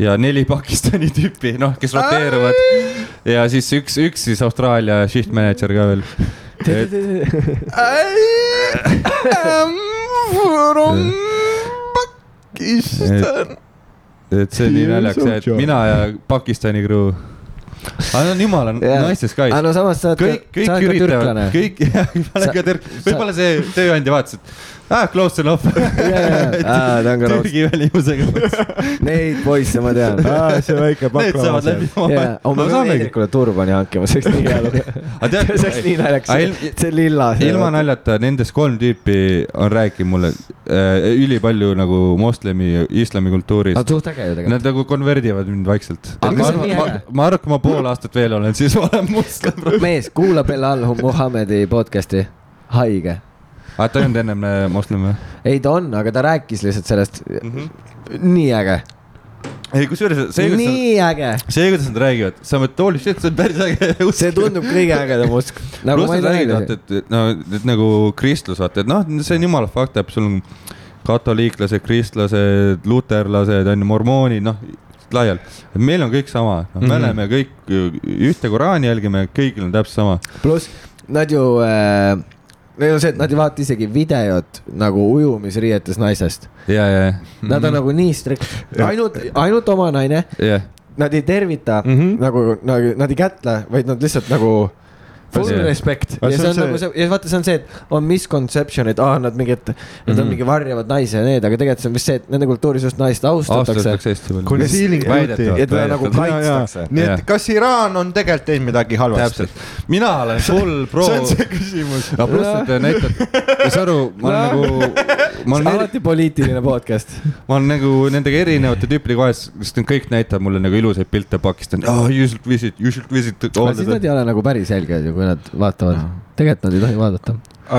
ja neli Pakistani tüüpi, noh, kes roteeruvad ja siis üks, üks siis Austraalia shift manager ka veel. Pakistan. et see Yes, naljakas, et mina ja Pakistani crew. aga no jumala Jaa. naistes ka. aga no samas sa oled kõik, ka, sa kõik oled ka türklane,. kõik, ma olen ka türk, võib-olla see tööandja vaatas, et ah, close enough. On ka raudselt- Türgi välimusega. Neid poisse ma tean. see väike Need saavad läbi oh, ma pean Hendrikule turbani hankima, see oleks nii hea lugu. see oleks nii naljakas, see lilla. ilma naljata, nendest kolm tüüpi on rääkinud mulle äh, ülipalju nagu moslemi, islami kultuurist aga. suht äge ju tegelikult. Nad nagu konverdivad mind vaikselt. Ma arvan, kui ma pool aastat veel olen, siis ma olen moslem. mees, kuula Belal Muhamedi podcast'i, haige. Aga ta ei olnud ennem äh, moslem või? ei, ta on, aga ta rääkis lihtsalt sellest, nii äge, ei, kusjuures see, kuidas nad, nii äge. see, kuidas nad räägivad, sa mõtled, holy shit, see on päris äge usk. see tundub kõige ägedam usk. nagu pluss ma ei nad räägivad, tea. et, et no, et nagu kristlus, vaata, et noh, see on jumala fakta, et sul on katoliiklased, kristlased, luterlased on ju, mormoonid, noh laial, et meil on kõik sama, noh, me Mhm. oleme kõik ühte Koraani jälgime, kõigil on täpselt sama. pluss nad ju äh,, neil on see, et nad ei vaata isegi videot nagu ujumisriietes naisest. ja, ja, Nad on nagu nii strikt, ainult, ainult oma naine, ja, nad ei tervita mm Mhm. -hmm. nagu, nagu nad ei kätle, vaid nad lihtsalt nagu full respect Aga ja see see on on see- nagu see ja vaata, see on see, et on misconception, et aa, nad mingid, nad on Mhm. mingi varjavad naisi ja need, aga tegelikult see on vist see, et nende kultuuris just naist austatakse. Concealing beauty. et teda nagu kaitstakse. nii et kas Iraan on tegelikult teinud midagi halvasti täpselt?, mina olen full pro. see on see küsimus. no pluss, et näitad, saad aru, ma olen nagu, ma olen eri- alati poliitiline podcast. ma olen nagu nendega erinevate tüüpidega vahest, sest nad kõik näitavad mulle nagu ilusaid pilte Pakistani oh,, you should visit, you should visit. aga siis nad ei ole nagu päris helged ju, kui nad vaatavad. tegelikult nad ei tohi vaadata.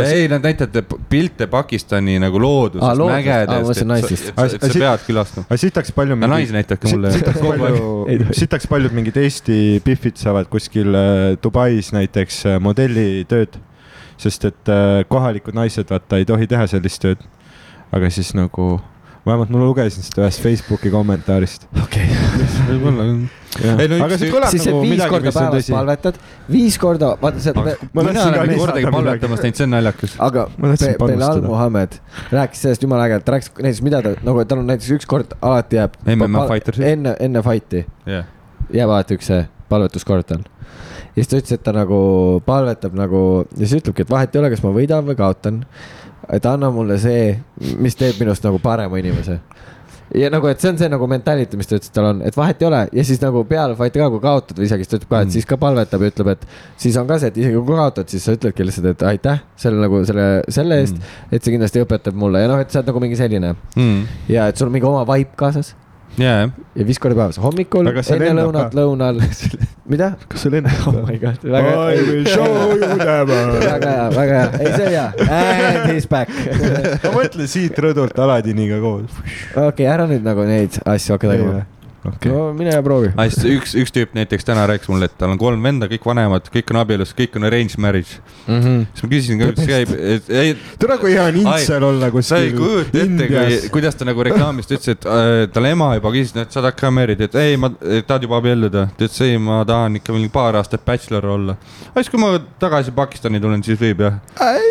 ei, nad näitavad pilte Pakistani nagu loodusest, ma mägedest, et sa- sa- pead külastama. aga siit hakkas palju naisi näitabki mulle siit hakkas paljud mingid Eesti pihvid saavad kuskil äh, Dubais näiteks äh, modellitööd. sest et äh, kohalikud naised vaata ei tohi teha sellist tööd. aga siis nagu, vähemalt ma lugesin seda ühest Facebooki kommentaarist. okei. võib-olla küll. Ei, no aga üks- kõlab siis see nagu viis midagi, korda on päevas palvetad, viis korda, vaata see, Ma tahtsin ka kordagi palvetamas näinud, see on naljakas. aga Belal. Muhamed rääkis sellest jumala ägedalt, ta rääkis näiteks mida ta nagu, tal on näiteks ükskord alati jääb. Enne, enne fight'i jah, jääb alati üks see palvetuskord tal. ja siis ta ütles, et ta nagu palvetab nagu ja siis ütlebki, et vahet ei ole, kas ma võidan või kaotan. Et anna mulle see, mis teeb minust nagu parema inimese. ja nagu, et see on see nagu mentality, mis ta ütles, et tal on, et vahet ei ole ja siis nagu peale fight'i ka, kui kaotad või isegi, siis ta ütleb ka, et Mm. siis ka palvetab ja ütleb, et siis on ka see, et isegi kui kaotad, siis sa ütledki lihtsalt, et aitäh selle nagu selle, selle eest Mm. et see kindlasti õpetab mulle ja noh, et sa oled nagu mingi selline mm.. ja et sul on mingi oma vibe kaasas jah. ja viis korda päevas, hommikul, enne lõunat, lõunal, mida? kas see lendab oh my god, väga I will show you never. väga hea, väga hea, ei see on hea, and he is back. ma mõtlen siit rõdult Aladiniga koos. okei, ära nüüd nagu neid asju hakka tegema. okei. no mine ja proovi. Ah, siis üks, üks tüüp näiteks täna rääkis mulle, et tal on kolm venda, kõik vanemad, kõik on abielus, kõik on arranged marriage. siis ma küsisin kuidas käib, et ei, tere, kui hea on intsel olla sa ei kuskil kujuta ette, kui, kuidas ta nagu reklaamis, ta ütles, et äh, talle ema juba küsis, et sa tahad ka married, et ei, ma, tahad juba abielluda. ta ütles, ei, ma tahan ikka mingi paar aastat bachelor olla. siis, kui ma tagasi Pakistani tulen, siis võib jah.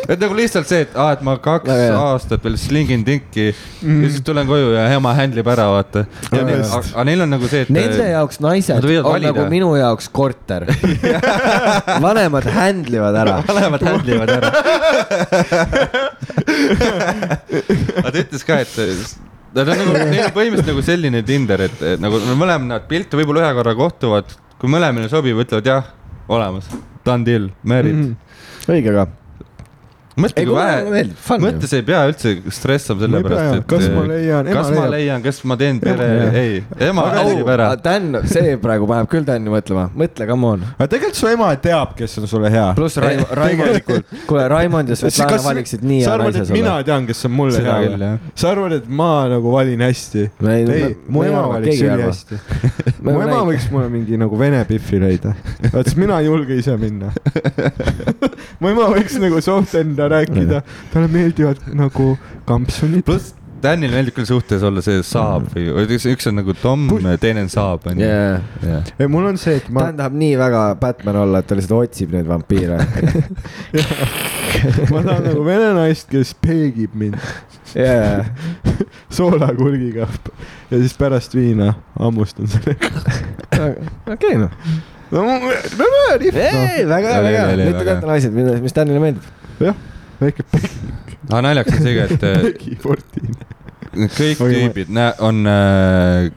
et nagu lihtsalt see, et aa, et ma kaks hea. aastat veel slingin tinki mm. ja siis tulen koju ja ema handle ib ära, vaata. aga neil on nagu see, et. Nende jaoks naised on valida. nagu minu jaoks korter. vanemad handle ivad ära. vanemad handle ivad ära. aga ta ütles ka, et Nad on nagu, neil on põhimõtteliselt nagu selline Tinder, et nagu mõlemad pilte, võib-olla ühe korra kohtuvad, kui mõlemale sobib, ütlevad jah, olemas, done deal, married mm. -hmm. õige ka. mõtle, ei, kui vähe, mõtle, sa ei pea üldse stressama selle pärast, et kas ma leian, ema kas ma leian, kas ma teen pere ei, ema aga handle ib ära. Dan, see praegu paneb küll Dan'i mõtlema, mõtle, come on. aga tegelikult su ema teab, kes on sulle hea. pluss Raimond, Raimond, kuule, Raimond ja Svetlana valiksid nii hea naise et mina sulle. tean, kes on mulle Seda hea jah.? sa arvad, et ma nagu valin hästi? Ei- mu ema valiks ülihästi. mu ema võiks mulle mingi nagu vene pihvi leida. vaat siis mina ei julge ise minna. mu ema võiks nagu soft enda rääkida, talle meeldivad nagu kampsunid. pluss Danil meeldib küll suhtes olla see saab või, või üks, on nagu Tom, teine on saab, onju. ei, mul on see, et ma Dan, tahab nii väga Batman olla, et ta lihtsalt otsib neid vampiire. ma tahan nagu vene naist, kes peegib mind jaa, soolakurgiga ja siis pärast viina hammustan sellega. okei noh. no ma, ma väärib. ei, väga hea, Oli, väga hea, nüüd te väga teate naised, mis Danile meeldib. jah, väike aga naljakas on see ka, et äh, peegiportiin. kõik tüübid nä- on äh,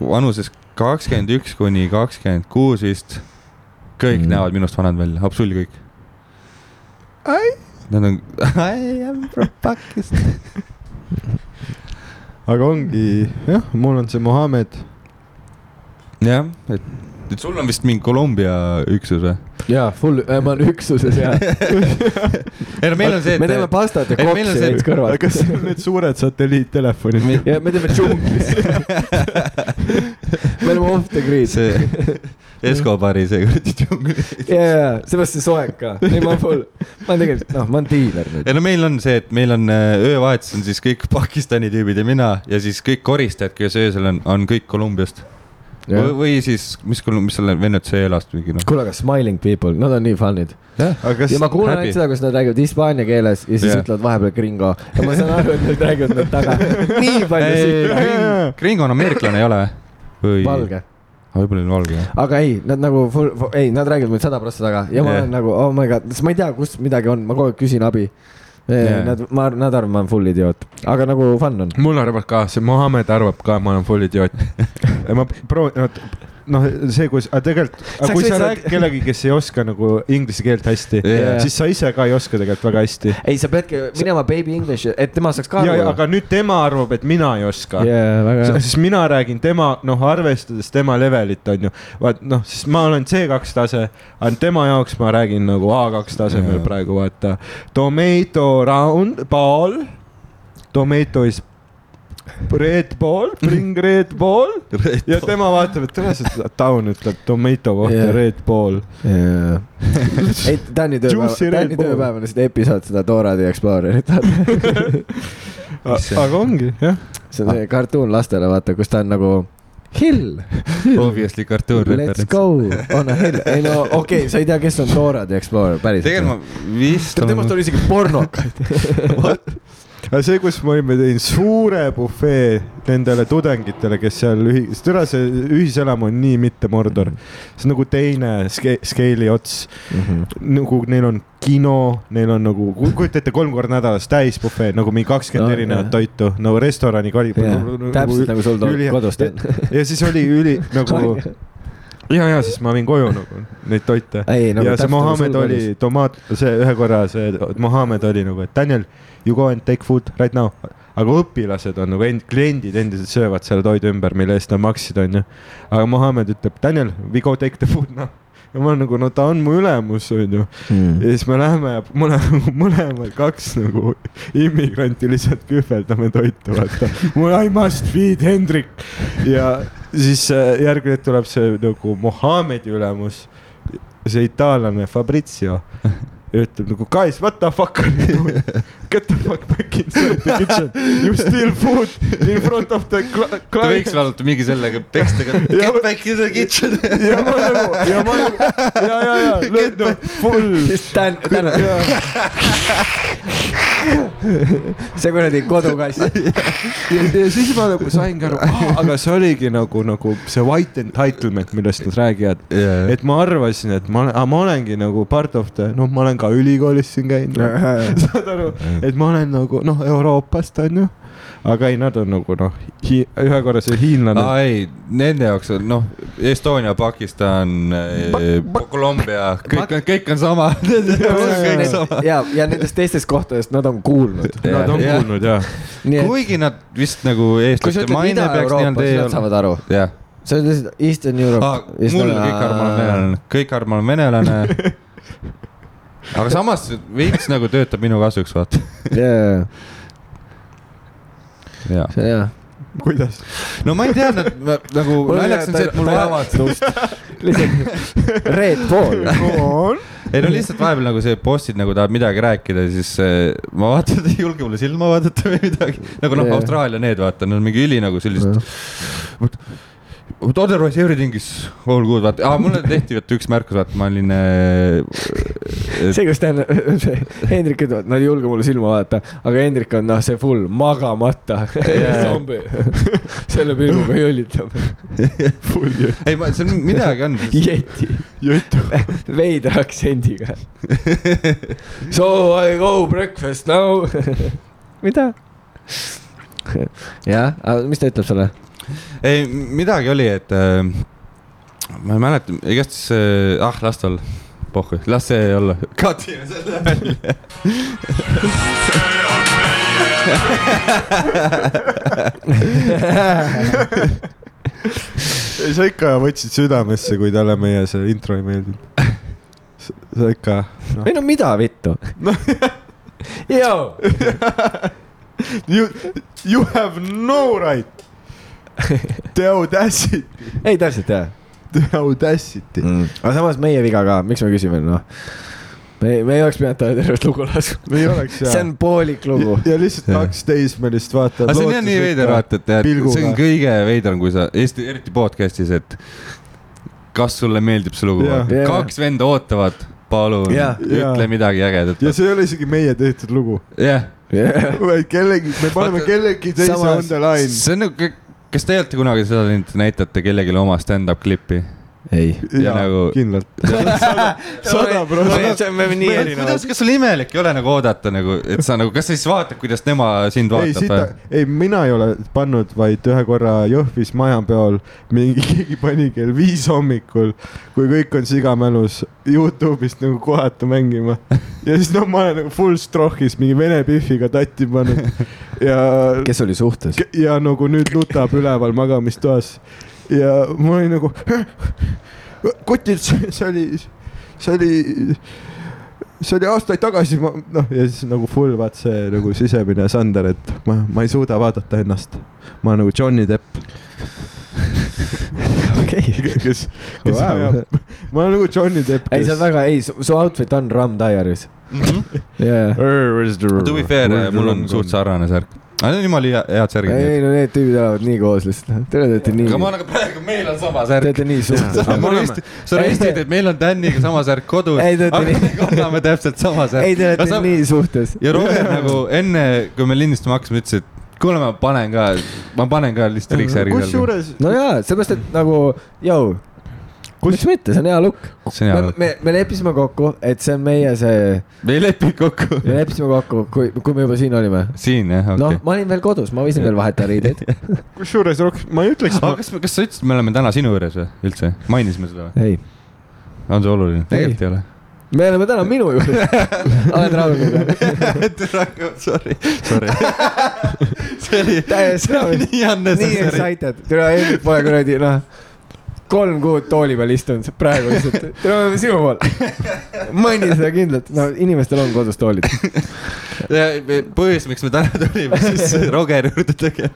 vanuses kakskümmend üks kuni kakskümmend kuus vist. kõik mm. näevad minust vanad välja, absoluutselt kõik. Nad on, I am from Pakistan. Aga ongi, jah, mul on see Mohammed. jah, et, et sul on vist mingi Kolumbia üksus või? jaa, full, ma olen üksuses ja. ei no meil on see, et. me teeme pastat ja veits kõrvalt. kas need on need suured satelliittelefonid? ja me teeme džunglis. me oleme off the grid. see Escobari see kuradi džungli. ja, ja, seepärast see soeng ka. ei, ma full, ma olen tegelikult, noh, ma olen diiler nüüd. ei no meil on see, et meil on äh, öövahetus on siis kõik Pakistani tüübid ja mina ja siis kõik koristajad, kes öösel on, on kõik Kolumbiast. Või, või siis, mis, mis selle Venezuelast mingi noh. kuule, aga smiling people, nad on nii fun'id. kas ja ma kuulen happy. ainult seda, kus nad räägivad hispaania keeles ja siis yeah. ütlevad vahepeal gringo ja ma saan aru, et nad räägivad need taga. nii palju siit. Gringo on ameeriklane, ei ole? või? valge, võib-olla on valge aga ei, nad nagu full, ei, nad räägivad meil sada prossa taga ja ma Jah. olen nagu oh my god, sest ma ei tea, kus midagi on, ma kogu aeg küsin abi. Jah. Nad, ma, nad arvavad, ma olen full idioot, aga nagu fun on. mul arvab ka, see Mohammed arvab ka, ma olen full idioot. ma proovin, noh, see, kus, aga tegelikult, aga kui sa räägid kellegagi, kes ei oska nagu inglise keelt hästi Jah. siis sa ise ka ei oska tegelikult väga hästi. ei, sa peadki minema baby english, et tema saaks ka aru. aga nüüd tema arvab, et mina ei oska hea. siis mina räägin tema, noh, arvestades tema levelit, on ju. vaat noh, siis ma olen C2 tase, aga tema jaoks ma räägin nagu A2 tasemel Jaa. praegu, vaata. Tomato round ball, tomato is red ball, bring red ball ja tema vaatab, et tere, see Down ütleb tomato kohta yeah. red ball. ei, Tänni tööpäev, Tänni Bull. tööpäev on lihtsalt episood seda Dora the Explorerit. Aga ongi jah, see on see kartuun lastele, vaata, kus ta on nagu hill, Obviously kartuun let's referents. go on a hill. ei no okei okay,, sa ei tea, kes on Dora the Explorer, päriselt. tegelikult ma vist. temast oli isegi pornokaid. aga see, kus me olime, tegin suure bufee nendele tudengitele, kes seal ühi-, sest üle see ühiselamu on nii mitte Mordor. see on nagu teine ske-, skeili ots. nagu neil on kino, neil on nagu, kujuta ette, kolm korda nädalas täisbufee nagu mingi kakskümmend No, no, erinevat toitu, nagu restorani kali-. täpselt nagu sul üli- kodus ja siis oli üli nagu ja, ja siis ma viin koju nagu neid toite. nagu ja see nagu Mohammed oli tomaat, see ühe korra see Mohammed oli nagu, et Daniel, you go and take food right now. aga õpilased on nagu end-, kliendid endiselt söövad selle toidu ümber, mille eest nad maksid, onju. aga Mohammed ütleb, Daniel, we go take the food now. ja ma olen nagu, no ta on mu ülemus, onju. Hmm. ja siis me läheme ja mõlemad, mõlemad kaks nagu immigranti lihtsalt kühveldame toitu, vaata. I must feed Hendrik ja siis äh, järgmine tuleb see nagu Mohammedi ülemus, see itaallane Fabrizio ütleb nagu guys, what the fuck? Get the fuck back inside the kitchen, you steal food in front of the cl- ta võiks client. vaadata mingi sellega pekstega. Ja- Get back in the kitchen. ja ma nagu, ja ma nagu, ja, ja, ja, lööd noh, full. siis tän-, täna, see kuradi kodukass. ja, ja siis ma nagu saingi aru, aga see oligi nagu, nagu see white entitlement, millest nad räägivad. et ma arvasin, et ma, ma olengi nagu part of the, noh, ma olen ka ülikoolis siin käinud, saad aru, et ma olen nagu noh, Euroopast onju. aga ei, nad on nagu noh, ühe korra see hiinlane aa ei, nende jaoks on noh, Estonia, Pakistan, Kolumbia, kõik on, kõik on sama. ja, ja nendest teistest kohtadest nad on kuulnud. Nad on Jah. kuulnud jah. et kuigi nad vist nagu sa eestlaste maine peaks nii-öelda nad ei saavad aru. jah, see on lihtsalt Eastern Europe Ah, mul kõik arvavad, ma olen venelane, kõik arvavad, ma olen venelane. aga samas veits nagu töötab minu kasuks, vaata. jaa, jaa. see on hea. kuidas? no ma ei tea, nagu naljakas on see, et mul ust. lihtsalt Red Bull. on? ei no lihtsalt vahepeal nagu see bossid nagu tahavad midagi rääkida, siis äh, ma vaatan, et ei julge mulle silma vaadata või midagi. nagu noh, Jah. Austraalia need vaata, nad on mingi üli nagu sellist. But otherwise everything is all good, vaata ah,, mulle tehti vaata üks märkus, vaata ma olin äh,. see, kus on, see Hendrik ütleb, et nad ei julge mulle silma vaadata, aga Hendrik on noh, see full magamata zombi. selle pilguga jõllitab. full jutt. ei, ma, seal midagi on. Yeti, jutt. veidra aktsendiga. So I go breakfast now. mida? jah, aga mis ta ütleb sulle? ei, midagi oli, et äh, ma ei mäleta, igatahes äh,, ah, las ta olla, pohhu, las see olla, katime selle välja. ei, sa ikka võtsid südamesse, kui talle meie see intro ei meeldinud. sa ikka no.. ei no mida vittu? Joo, You, you have no right. The audacity, ei täpselt jah the audacity. mm.. aga samas meie viga ka, miks me küsime, noh. me, me ei oleks pidanud talle tervet lugu laskma. me ei oleks see on poolik lugu. ja lihtsalt kaks teismelist vaatavad. aga see on jah nii veider, vaata, et see on kõige veidram, kui sa Eesti, eriti podcast'is, et kas sulle meeldib see lugu Jah. Jah., kaks venda ootavad, palun Jah. ütle Jah. midagi ägedat. ja see ei ole isegi meie tehtud lugu, jah, vaid kellegi, me paneme Vaata, kellegi teise on the line. see on nagu, kas te olete kunagi seda teinud, näitate kellelegi oma stand-up klippi? ei. ja nagu- kindlalt. sada protsenti. me oleme nii kuidas, erinevad. kas sul imelik ei ole nagu oodata nagu, et sa nagu, kas sa siis vaatad, kuidas tema sind ei, vaatab ei mina ei ole pannud, vaid ühe korra Jõhvis majapeol mingi, keegi pani kell viis hommikul, kui kõik on sigamälus Youtube'ist nagu kohata mängima. ja siis noh, ma olen nagu full strohhis mingi vene pihviga tatti pannud ja, kes oli suhtes? ja nagu nüüd nutab üleval magamistoas ja ma olin nagu, kutid, see oli, see oli see oli aastaid tagasi, ma noh, ja siis nagu full vaat see nagu sisemine Sander, et ma, ma ei suuda vaadata ennast. ma olen nagu Johnny Depp, okei. kes, kes Wow. ajab, ma olen nagu Johnny Depp. ei, see on väga, ei, su outfit on Rum Diaries. mm. -hmm. jaa. To be fair, mul on suht sarnane särk. Aga need on jumala hea- head särgid. ei no need tüübid elavad nii koos lihtsalt, te olete nii aga, ma nagu praegu, meil on sama te särk. olete nii suht-. sa risti- sa ristid, et meil on Daniga sama särk kodus, Ei, te olete aga nii- me kanname täpselt sama ei, te olete särki. nii suhtes. ja Roger nagu enne, kui me lindistama hakkasime, ütles, et kuule, ma panen ka, ma panen ka lihtsalt riiksärgi kusjuures, no jaa, sellepärast, et nagu, jõu, miks mitte, see on hea look. see me, me, me leppisime kokku, et see on meie see, me ei leppinud kokku. me leppisime kokku, kui, kui me juba siin olime. siin jah, noh okei, ma olin veel kodus, ma võisin veel vahetada riideid. kusjuures Roks- ma ei ütleks, aga kas, kas sa ütlesid, et me oleme täna sinu juures või üldse, mainisime seda või? ei, on see oluline? tegelikult ei ole. me oleme täna minu juures. oled rahul minuga? Sorry, sorry. see oli, täiesti rahul. nii nii unnecessary. excited, tere, Hendrik pole kuradi, noh, kolm kuud tooli peal istunud, praegu lihtsalt, tere, me oleme sinu pool. maini seda kindlalt, no inimestel on kodus toolid. põhjus, miks me täna tulime siis Rogeri juurde tegema.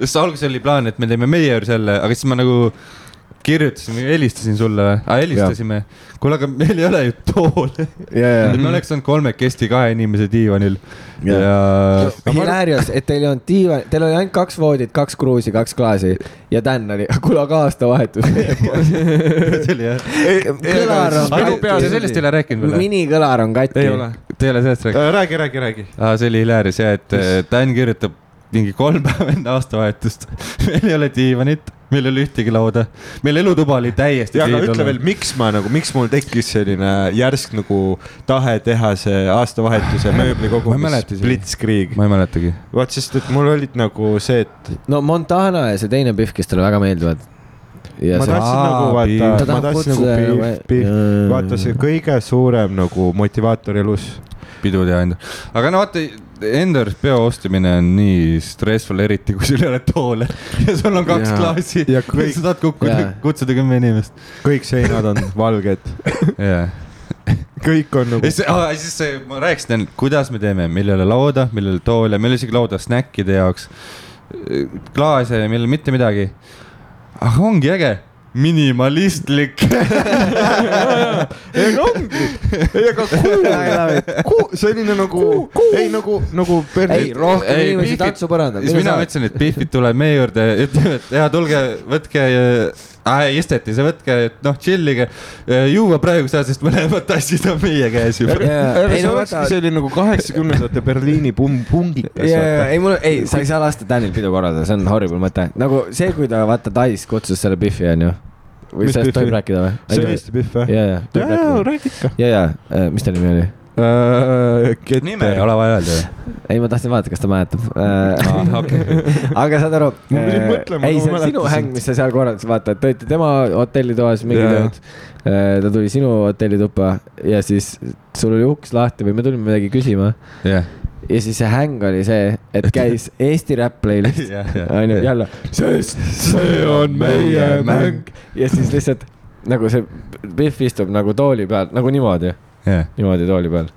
sest alguses oli plaan, et me teeme meie juures jälle, aga siis ma nagu kirjutasin või helistasin sulle või ah,, helistasime. kuule, aga meil ei ole ju toole. ja, ja. me oleks olnud kolmekesti kahe inimese diivanil ja, Jaa. ja.... Hilarious, et teil ei olnud diivan, teil oli ainult kaks voodit, kaks kruusi, kaks klaasi ja Dan oli, kuule aga aastavahetus see oli jah. kõlar on Aga sa katki. sellest ei ole rääkinud veel? minikõlar on katki. ei ole. Te ei ole sellest rääkinud? räägi, räägi, räägi. aa, see oli hilarious ja, et äh, Dan kirjutab mingi kolm päeva enne aastavahetust. meil ei ole diivanit, meil ei ole ühtegi lauda, meil elutuba oli täiesti ja aga ütle veel, miks ma nagu, miks mul tekkis selline järsk nagu tahe teha see aastavahetuse mööbli kogumis. Blitzkrieg. ma ei mäletagi. vaat, sest et mul olid nagu see, et no Montana ja see teine Pihv, kes talle väga meeldivad. ja ma tahtsin nagu vaata, Ta ma tahtsin nagu Beef, Jaa. vaata see kõige suurem nagu motivaator elus. pidude anda. aga no vaata, enda juures peo ostimine on nii stressful, eriti kui sul ei ole toole. Ja sul on kaks Ja- klaasi. Ja kõik- sa tahad kukkuda kutsuda kümme inimest. kõik seinad on valged, jaa. kõik on nagu siis, see- ma rääkisin, kuidas me teeme, ole lauda, ole toole, meil ei ole isegi lauda snäkkide jaoks, klaase meil mitte midagi. aga ongi äge, minimalistlik. ega ongi, ega kuu, selline nagu, ei nagu, nagu ei, rohkem Ei, inimesi Beefid- tantsupõrandal. siis mina ütlesin, et Biffid tulevad meie juurde, ütleme, et jaa, tulge, võtke äh,, istet ja siis võtke, et noh, chill'ige, juua praegusel ajal, sest mõlemad tassid on meie käes juba. aga ei see no olekski selline nagu kaheksakümnendate Berliini pum-, pungikas ja, ja, vaata. ei mul, ei, sa ei saa lasta Danil pidu korraldada, see on horrible mõte. nagu see, kui ta vaata Tais kutsus selle Biffi onju. või sellest tohib rääkida või? see on Eesti Pihv või? ja, ja, rääkida. räägi ikka. ja, ja, mis ta nimi oli? Nime ei ole vaja öelda. ei, ma tahtsin vaadata, kas ta mäletab äh,. Ah, okei. aga saad aru Ma pidin mõtlema, ei, see on sinu häng, mis sa seal korraldasid, vaata, et te olite tema hotellitoas mingi tööd. ta tuli sinu hotellituppa ja siis sul oli uks lahti või me tulime midagi küsima jah, ja siis see häng oli see, et käis Eesti Rap Playlist onju, jälle, sest see on meie mäng. ja siis lihtsalt nagu see Pihv istub nagu tooli peal, nagu niimoodi, jah, niimoodi tooli peal.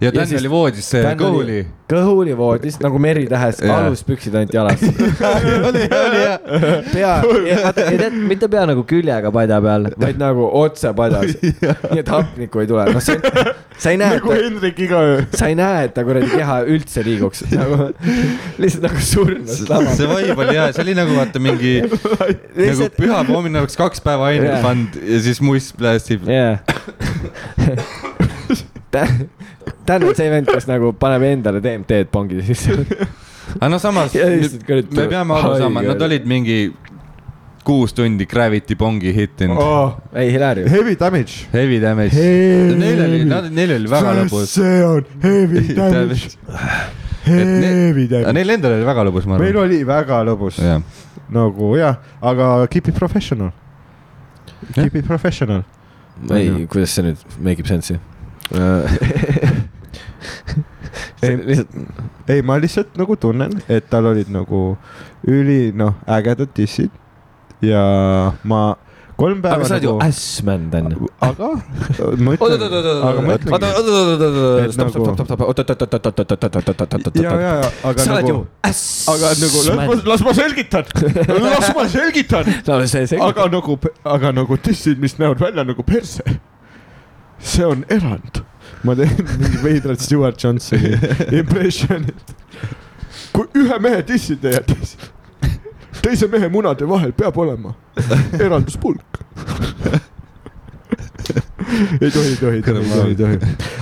Ja Dan oli voodis kõhuli. kõhuli voodis nagu meritähes, aluspüksid ainult jalas. oli, oli jah. pea, vaata, mitte pea nagu küljega padja peal, vaid nagu otse padjas. nii et hapnikku ei tule, noh see, sa ei näe, nagu et Hendrik igaöö. ta, sa ei näe, et ta kuradi keha üldse liiguks nagu lihtsalt nagu surnud see vibe oli hea, see oli nagu vaata mingi nagu pühapäeva hommikul oleks kaks päeva ainet Jaa. pannud ja siis muss plästib. jaa. Dan on see vend, kes nagu paneb endale DMT-d pongi sisse. aga no samas, Ja me peame aru saama, nad olid mingi kuus tundi Gravity Pongi hittinud. Oh, ei, Hilarius. heavy damage. Heavy damage. Neil oli, neil oli väga lõbus. see on heavy damage, heavy damage. neil endal oli väga lõbus, ma meil arvan. oli väga lõbus, jah, nagu jah, aga keep it professional. Keep it professional. ei, kuidas see nüüd make ib sense'i? Ei, lihtsalt, ei, ma lihtsalt nagu tunnen, et tal olid nagu üli noh, ägedad dissid ja ma kolm päeva aga sa oled ju nagu, ässmänd onju. aga ma ütlen, aga ma ütlengi, Et stopp, nagu- stopp, stopp, stopp, oot, oot, oot, oot, oot, oot, oot, oot, oot, oot, ja, ja, ja aga sa oled ju nagu, äss. aga nagu las ma, selgitan, las ma selgitan, aga nagu, aga nagu dissid, mis näevad välja nagu perse, see on erand. Ma teen mingi veidrat Stewart Johnsoni impressionit. kui ühe mehe dissi teed, teise mehe munade vahel peab olema eralduspulk. ei tohi, tohi, tohi, ei tohi,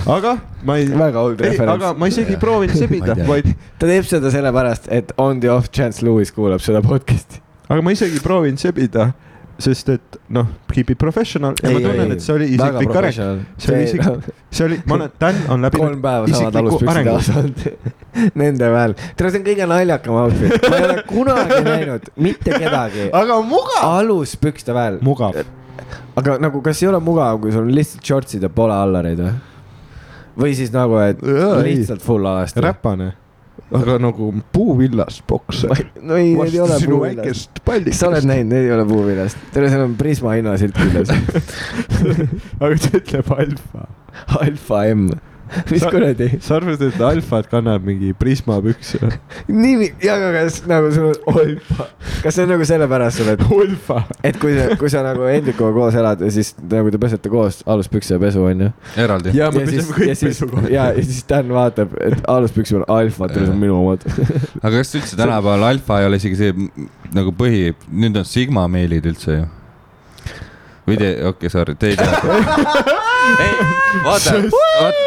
aga ma ei, väga old ei, aga referents. ma isegi ei proovinud sebida vaid, ta teeb seda sellepärast, et on the off chance Lewis kuulab seda podcast'i. aga ma isegi ei proovinud sebida, sest et noh, keep it professional ja ma tunnen, et see oli isiklik areng. see oli isik-, see oli, ma olen, Dan on läbinud kolm päeva samad aluspüksid kaasa olnud. Nende peal. tere, see on kõige naljakam outfit, ma ei ole kunagi näinud mitte kedagi aga mugav. aluspükste peal. mugav. aga nagu, kas ei ole mugav, kui sul on lihtsalt shortsid ja pole allareid või? või siis nagu, et Jaa, ei. lihtsalt full alast. räpane, aga nagu puuvillast bokser. no ei, need ei ole puuvillast. sa oled näinud, need ei ole puuvillast. tere, seal on Prisma hinnasilt küljes. aga ta ütleb alfa. Alfa M, mis Sa- kuradi. sa arvad, et alfat kannab mingi Prisma pükse? nii, ja aga kas nagu sul on kas see on nagu sellepärast sul, et, Ulfa. et kui sa, kui sa nagu Hendrikuga koos elad ja siis nagu te pesete koos aluspükse ja pesu onju. eraldi. ja me peseme, kõik ja siis, pesukohad. ja, ja siis Dan vaatab, et aluspüksil on Alfa, see on minu omad. aga kas üldse tänapäeval alfa ei ole isegi see m- nagu põhi, nüüd on sigma meilid üldse ju? või te, okei okay,, sorry, te ei tea. ei, vaata, vaata,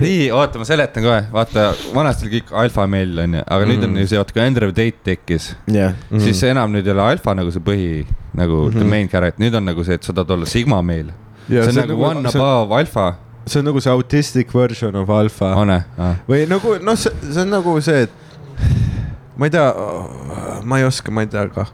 nii, oota, ma seletan kohe, vaata, vanasti oli kõik alfa meil onju, aga nüüd on ju see, vaata kui Andrew Tate tekkis jah, mm, siis see enam nüüd ei ole alfa nagu see põhi nagu mm -hmm. main character, nüüd on nagu see, et sa tahad olla sigma meil. see on nagu one see above alfa, see on nagu see autistic version of alfa. ah.? või nagu noh, see, see on nagu see, et ma ei tea, ma ei oska, ma ei tea ka.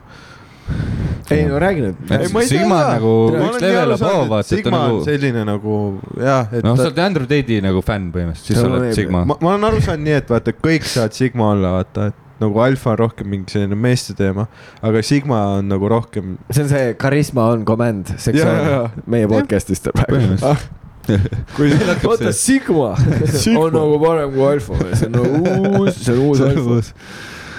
Ei no räägi nüüd. Sigma on nagu üks level above, vaata, Sigma nagu- on selline nagu jah, et noh, sa oled Andrew Tate'i nagu fänn põhimõtteliselt, siis sa oled sigma. ma, olen aru saanud nii, et vaata, kõik saavad Sigma olla, vaata, et nagu alfa on rohkem mingi selline meeste teema, aga Sigma on nagu rohkem. see on see Charisma on command sektsioon meie podcast'ist praegu. vaata Sigma on nagu parem kui Alfa, see on nagu uus, see on uus Alfa.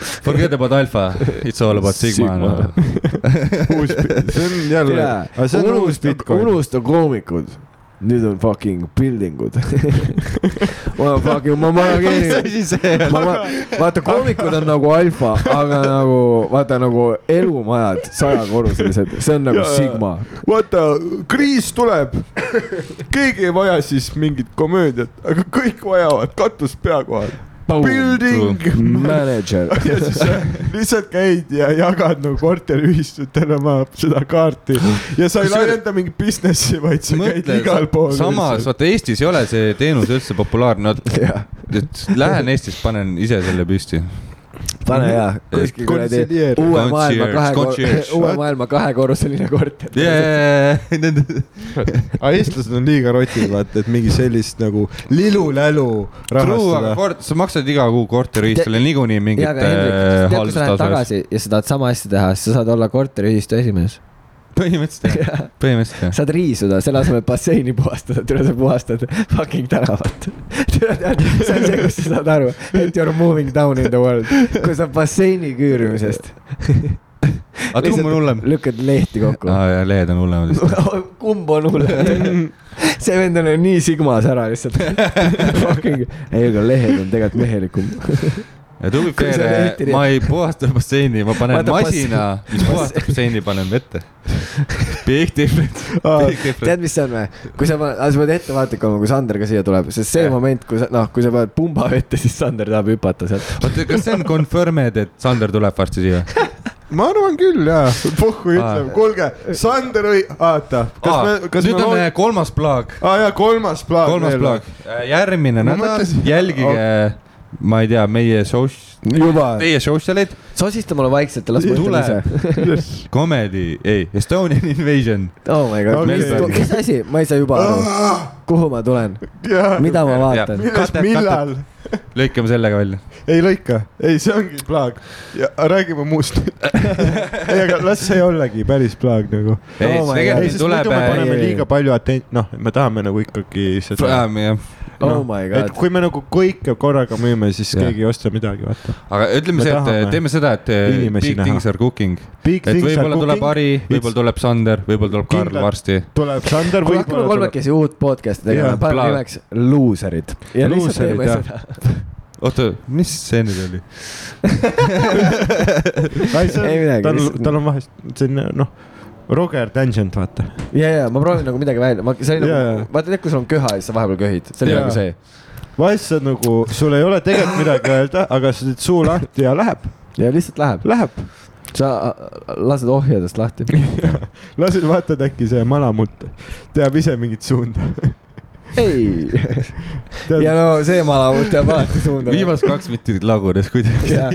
Forget about alfa, it's all about sigma Sigma. uus, see on jälle, aga see on uus unusta, Bitcoin. unusta koomikud. nüüd on fucking building ud. ma fucking, ma manageerin. ma, ma, vaata koomikud on nagu alfa, aga nagu vaata nagu elumajad sajakorruselised, see on nagu jaa. Sigma. vaata, kriis tuleb. keegi ei vaja siis mingit komöödiat, aga kõik vajavad katust pea kohal. Building. Manager. ja siis sa lihtsalt käid ja jagad nagu korteriühistutele oma seda kaarti ja sa ei laienda mingit business'i, vaid sa käid igal pool. samas, vaata Eestis ei ole see teenus üldse populaarne, et lähen Eestist, panen ise selle püsti. Pane ja kuskil kuradi uue maailma kahe, uue maailma kahekorruseline korter. Nende, aga eestlased on liiga rotid, vaata, et mingi sellist nagu lilu-lälu rahastada. kord, sa maksad iga kuu korteriühistule niikuinii mingit äh, tead, kui sa lähed haldustasu eest. tagasi ja sa tahad sama asja teha, siis sa saad olla korteriühistu esimees. Põhimõtteliselt jah, põhimõtteliselt jah. saad riisuda, selle asemel, basseini puhastada, tule sa puhastad fucking tänavat. see on see, kus sa saad aru, et you are moving down in the world, kui sa basseini küürimisest. aga kumb on hullem? lükkad lehti kokku. jaa, lehed on hullemad lihtsalt. kumb on hullem? see vend on nii sigmas ära lihtsalt. Fucking, ei, aga lehed on tegelikult mehelikum. Fair lehti, ma ei puhasta basseini, ma panen Vaata, masina, mis puhastab basseini, panen vette. Big difference, big difference. tead, mis see on või? kui sa paned, sa pead ettevaatlik olema, kui Sander ka siia tuleb, sest see Jah. moment, kui sa, noh, kui sa paned pumba vette, siis Sander tahab hüpata sealt. oota, kas see on confirmed, et Sander tuleb varsti siia? ma arvan küll jaa, Pohhu Aa. ütleb, kuulge, Sander õi-, oota, kas me, kas nüüd me on lood- äh, kolmas plaag, aa jaa, kolmas plaag. kolmas plaag. järgmine Ma nädal mõtlesin- jälgige, ma ei tea, meie juba. teie social'id, sosista mulle vaikselt ja las ma ütlen ise. comedy, ei, Estonian Invasion. oh my god, Okei. mis, mis asi, ma ei saa juba aru, kuhu ma tulen, mida ma vaatan. millal? lõikame sellega välja. ei lõika, ei, see ongi plaag ja räägime muust. ei, aga las see ollagi päris plaag nagu. ei, Oh tegelikult tuleb muidu me äh, paneme liiga palju atent-, noh, me tahame nagu ikkagi seda. jah, oh my et god. kui me nagu kõike korraga müüme, siis Jah. keegi ei osta midagi, vaata. aga ütleme Me see, et teeme seda, et eh, inimesi big näha. things are cooking. Et võib-olla tuleb Ari, võib-olla tuleb Sander, võib-olla tuleb Karl varsti. tuleb Sander, kuule, hakkame kolmekesi uut podcast'i tegema paneme nimeks Loserid. ja Loserid, jah. oota, mis see nüüd oli? Ei midagi, tal on vahest selline noh, Roger Tangent, vaata. ja, ja ma proovin nagu midagi välja, ma, see oli Jaa, nagu vaata tead, kui sul on köha ja siis sa vahepeal köhid, see oli Jaa. nagu see. vahest sa nagu, sul ei ole tegelikult midagi öelda, aga sa teed suu lahti ja läheb, ja lihtsalt läheb, läheb. sa lased ohjadest lahti. lasid, vaatad äkki see malamutt teab ise mingit suunda. Ei, ja no see malamut teab alati suunda. viimased kaks minutit lagunes kuidagi ja,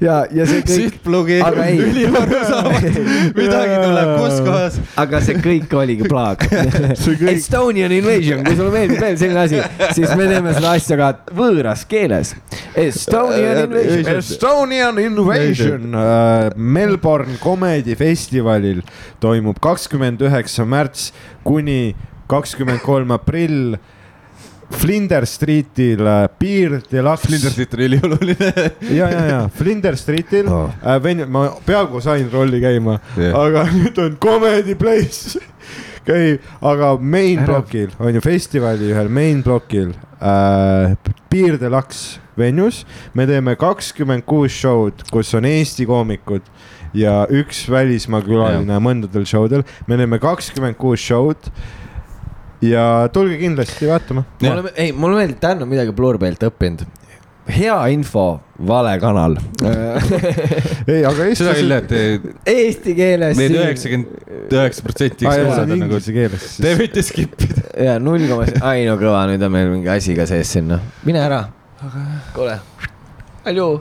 ja, ja see kõik, sihtplugi, üliarusaamatu, midagi tuleb, kus kohas. aga see kõik oligi plaag. see kõik, Estonian invasion, kui sulle meeldib veel selline asi, siis me teeme seda asja ka võõras keeles. Estonian invasion. Estonian Invasion äh, Melbourne Comedy Festivalil toimub kakskümmend üheksa märts kuni kakskümmend kolm aprill. Flinders Streetil Beer Deluxe. Flinders Street on ülioluline. ja, ja, ja Flinders Streetil Oh. äh,, Ven-, ma peaaegu sain rolli käima Jah. aga nüüd on Comedy Place käib, aga main Ära- blokil on ju festivali ühel main blokil äh, Beer Deluxe venues, me teeme kakskümmend kuus show'd, kus on Eesti koomikud ja üks välismaa külaline mõndadel show del, me teeme kakskümmend kuus show'd ja tulge kindlasti vaatama. ei, mulle meeldib, Dan on midagi Blurbelt õppinud. hea info, vale kanal. ei, aga seda küll, et Eesti keeles. need üheksakümmend üheksa protsenti nagu. inglise keeles. Te võite skip ida. ja null koma, ai no kõva, nüüd on meil mingi asi ka sees sinna, mine ära. kuule, Alju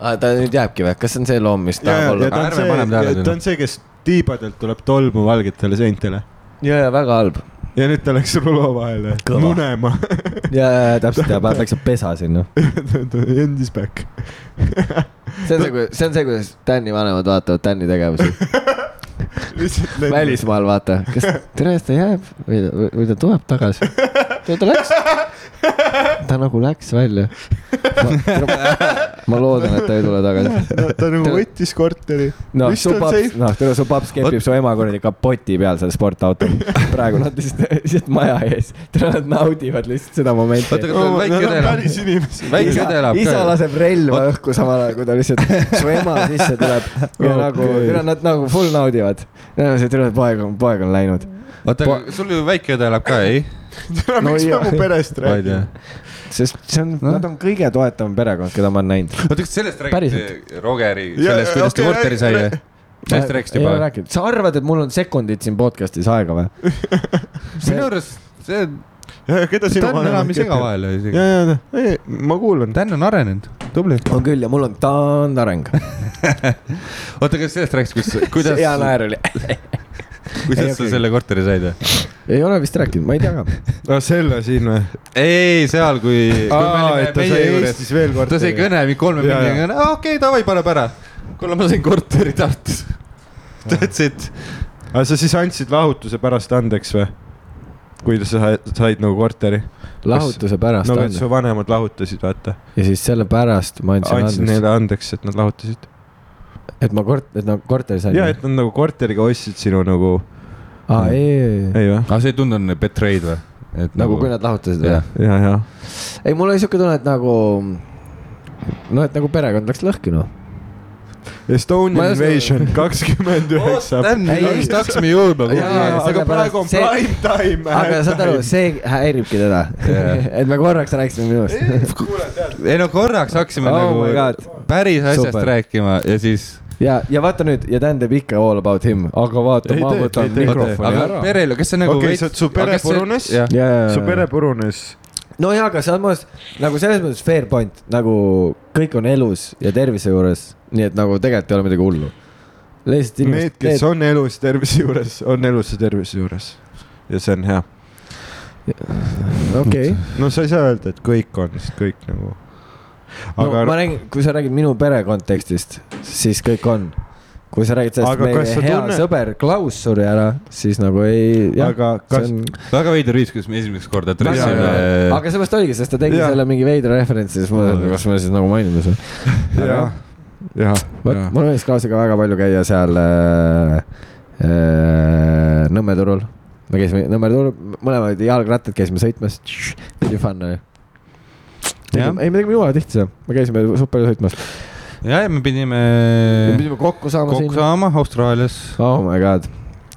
ah,. ta nüüd jääbki või, kas see on see loom, mis tahab olla? ta on see, ta on see, kes tiibadelt tuleb tolmu valgetele seintele ja, ja väga halb. Ja nüüd ta läks rulo vahele Kõva. munema ja, ja, ja täpselt ja väikse pesa sinna. Endis back. see on see, see on see, kuidas Tänni vanemad vaatavad Tänni tegevusi. välismaal vaata, kas tere, kas ta jääb või, või ta tuleb tagasi? ta läks, ta nagu läks välja. ma loodan, et ta ei tule tagasi. ta nagu võttis korteri. noh, su on paps, noh, tere, su paps kepib su ema kuradi kapoti peal seal sportautol. praegu nad lihtsalt, lihtsalt maja ees. tere, nad naudivad lihtsalt seda momenti oota, väike Nad õde on elab? päris inimesed. väike isa õde elab isa ka. laseb relva õhku samal ajal, kui ta lihtsalt su ema sisse tuleb ja nagu, nad nagu full naudivad. see tule, poeg on, poeg on läinud. oota, aga sul ju väike õde elab ka, ei? No miks ja- me mu perest räägime?. sest see on, nad on kõige toetavam perekond, keda ma olen näinud. oota, kas sellest räägiti, Rogeri, Ja- sellest, kuidas ta okei, korteri sai räägi-? sellest ole juba? sa arvad, et mul on sekundid siin podcast'is aega või? minu arust see, keda sinu ta on enam ei sega. vahele isegi ja,. ja, ja, ei, ma kuulan. Dan on arenenud, tubli. on küll ja mul on taandareng. oota, kas sellest rääkis, kus, kuidas, hea naer oli. kuidas sa selle korteri said või? Ei ole vist rääkinud, ma ei tea ka. aa, selle siin või? ei, seal, kui, aa, et ta sai juures, Eestis veel ta sai kõne mingi kolme Ja, ja. minutiga, okei, davai, paneb ära. kuule, ma sain korteri Tartus. That's it. aga sa siis andsid lahutuse pärast andeks või? kui sa said, said nagu korteri? lahutuse pärast nagu, et su vanemad lahutasid, vaata. ja siis sellepärast ma andsin andsid andeks, neile andeks, et nad lahutasid. et ma kort-, et nad korteri sain. ja, et nad nagu korteriga ostsid sinu nagu, aa, ei, ei, ei, ei aga see ei tundunud betrayed või? et nagu kui nad lahutasid või ja, ja. ei, mul oli siuke tunne, et nagu, no et nagu perekond läks lõhki noh. Estonian Invasion kakskümmend üheksa. Vist hakkasime jõudma aga praegu on see- prime time. aga saad aru, see häiribki teda et me korraks rääkisime minust. ei no korraks hakkasime Oh nagu päris asjast Super. rääkima ja siis. ja, ja vaata nüüd ja Dan teeb ikka all about him, aga vaata, ma tee, võtan mikrofoni aga ära. perel, kas see nagu Okei, sa- su pere purunes? jah, ja, ja, su pere purunes. no jaa, aga samas nagu selles mõttes fair point, nagu kõik on elus ja tervise juures, nii et nagu tegelikult ei ole midagi hullu. Need, kes on elus tervise juures, on elus ja tervise juures. ja see on hea. okei, no sa ei saa öelda, et kõik on, sest kõik nagu. No aga ma räägin, kui sa räägid minu pere kontekstist, siis kõik on. kui sa räägid sellest, meie hea tunne- sõber Klaus suri ära, siis nagu ei, aga kas on, väga veider viis, kuidas me esimest korda hea. aga seepärast oligi, sest ta tegi Jah. selle mingi veidra referentsi, siis ma kas me siis nagu mainime seda. jah, jah, mul meeldis Klausiga väga palju käia seal äh, äh, Nõmme turul. me käisime Nõmme turul, mõlemad jalgrattad, käisime sõitmas, oli fun oli. Ei, me tegime jumala tihti seda, me käisime super sõitmas, ja, ja me pidime me pidime kokku saama kokku siin. saama Austraalias. oh my god,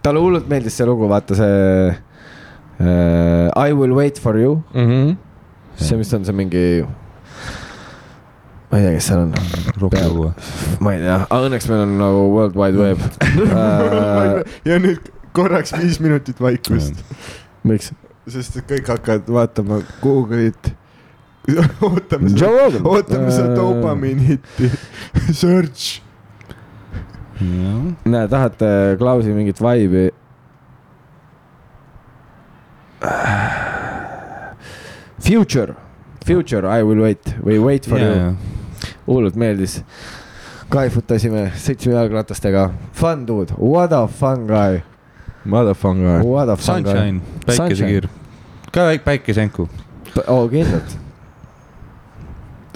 talle hullult meeldis see lugu, vaata see uh, I will wait for you, Mhm. see, mis on see mingi. ma ei tea, kes seal on, rokilugu. ma ei tea, aga õnneks meil on nagu World Wide Web ja nüüd korraks viis minutit vaikust, miks? sest et kõik hakkavad vaatama Google'it. ootame seda, ootame seda dopamiini hitti, search. näe, tahate Klausi mingit vibe'i? Future, Future, I will wait või Wait for you, hullult meeldis. kaifutasime, sõitsime jalgratastega, fun dude, what a fun guy, Motherfucker. what a fun guy. Sunshine, päikesekiir. ka väike päikesenku. oo, kindlalt.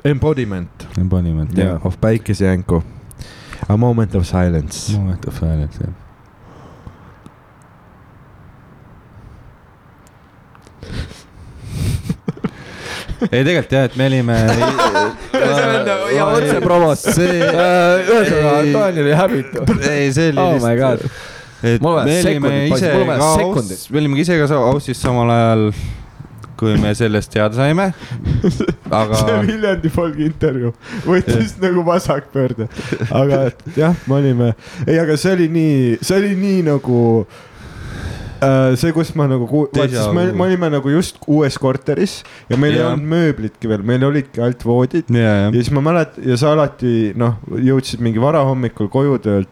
Embodiment Embodiment, Jaa. jah. of päikesejänku. A moment of silence. Moment of silence, jah. ei tegelikult jah, et me olime. ja otse promost. ühesõnaga, Daniel oli häbitu. ei, see oli Oh my god, et me olime ise ka me olime ise ka aussis samal ajal, kui me sellest teada saime. aga see Viljandi folgi intervjuu võttis nagu vasakpöörde, aga et jah, me olime, ei, aga see oli nii, see oli nii nagu äh, see, kus ma nagu, vaata Déjà siis me, me olime nagu just uues korteris ja meil ei Jah. olnud mööblitki veel, meil olidki ainult voodid ja, ja ja, siis ma mäletan ja sa alati noh, jõudsid mingi varahommikul koju töölt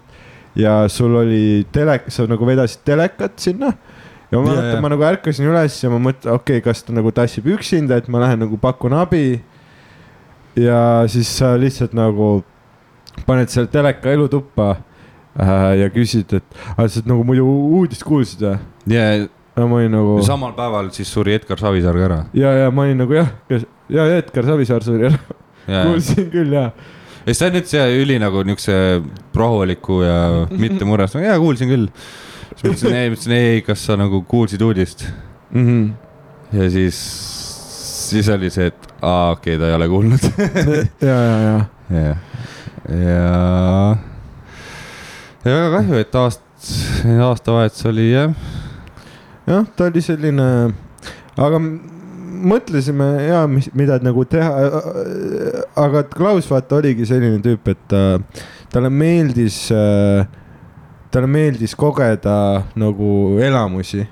ja sul oli telek, sa nagu vedasid telekat sinna. Ja ma Ja, mäletan, ja. ma nagu ärkasin üles ja ma mõtlen, okei okay,, kas ta nagu tassib üksinda, et ma lähen nagu pakun abi. ja siis sa lihtsalt nagu paned selle teleka elutuppa äh, ja küsid, et, sa nagu muidu uudist kuulsid või? ja ja ma olin nagu, samal päeval siis suri Edgar Savisaar ka ära. ja, ja ma olin nagu jah, ja Edgar Savisaar suri ära, kuulsin küll ja ja ta on nüüd see üli nagu niukse rahuliku ja mitte mures, jaa kuulsin küll. Siis ma ütlesin, ei, ma ütlesin ei, kas sa nagu kuulsid uudist mm. -hmm. ja siis, siis oli see, et aa, okei okay,, ta ei ole kuulnud. ja, ja, ja ja, ja, ja väga kahju, et aast-, aastavahetus oli jah, jah, ta oli selline, aga mõtlesime ja mis, mida nagu teha. aga Klaus vaata oligi selline tüüp, et ta, talle meeldis, talle meeldis kogeda nagu elamusi.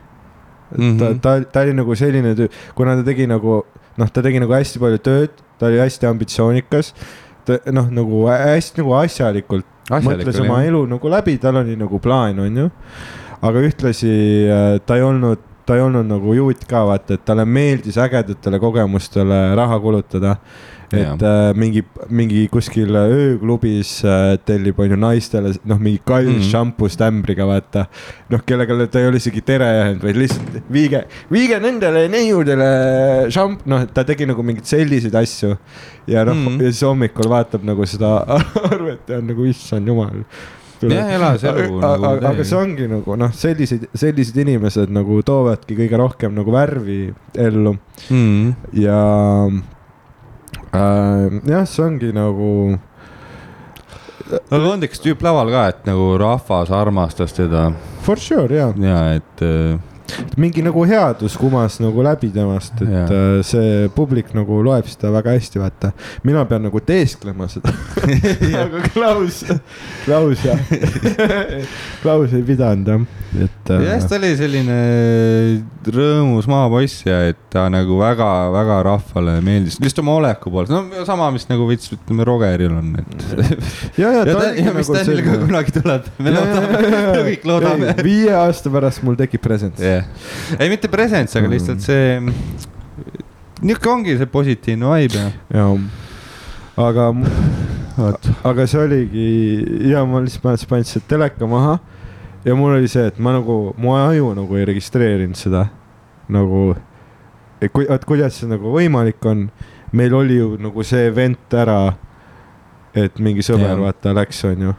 ta Mhm., ta, ta oli nagu selline tüüp, kuna ta tegi nagu noh, ta tegi nagu hästi palju tööd, ta oli hästi ambitsioonikas. ta noh, nagu hästi nagu asjalikult mõtles oma elu nagu läbi, tal oli nagu plaan, onju. aga ühtlasi äh, ta ei olnud, ta ei olnud nagu juut ka vaata, et talle meeldis ägedatele kogemustele raha kulutada. et äh, mingi, mingi kuskil ööklubis äh, tellib onju naistele noh, mingi kallis mm. -hmm. šampust ämbriga vaata. noh, kellega ta ei ole isegi tere öelnud, vaid lihtsalt viige, viige nendele neiudele šamp, noh, ta tegi nagu mingeid selliseid asju. ja noh mm. -hmm. ja siis hommikul vaatab nagu seda arvet ja on nagu issand jumal jah, elas elu nagu aga, aga see ongi nagu noh, sellised, sellised inimesed nagu toovadki kõige rohkem nagu värvi ellu mm.. ja äh, jah, see ongi nagu aga on üks tüüp laval ka, et nagu rahvas armastas teda for sure ja ja et äh, mingi nagu headus kumas nagu läbi temast, et Jaa. äh, see publik nagu loeb seda väga hästi, vaata. mina pean nagu teesklema seda aga Klaus, Klaus jah, Klaus ei pidanud jah, et äh, jah, ta oli selline rõõmus maapoiss ja et ta nagu väga-väga rahvale meeldis, lihtsalt oma oleku poolt, no sama, mis nagu veits ütleme Rogeril on, et. ja, ja ja, ta ta, ja mis nagu selline- kunagi tuleb, me loodame jaa. kõik loodame viie aasta pärast mul tekib present. jah, ei mitte presents, aga Mm. lihtsalt see, niisugune ongi see positiivne vibe ja. ja, aga, aga see oligi ja ma lihtsalt mäletan, panin selle teleka maha ja mul oli see, et ma nagu, mu aju nagu ei registreerinud seda nagu, kui, et kuidas see nagu võimalik on. meil oli ju nagu see event ära, et mingi sõber Jaa. vaata läks, onju.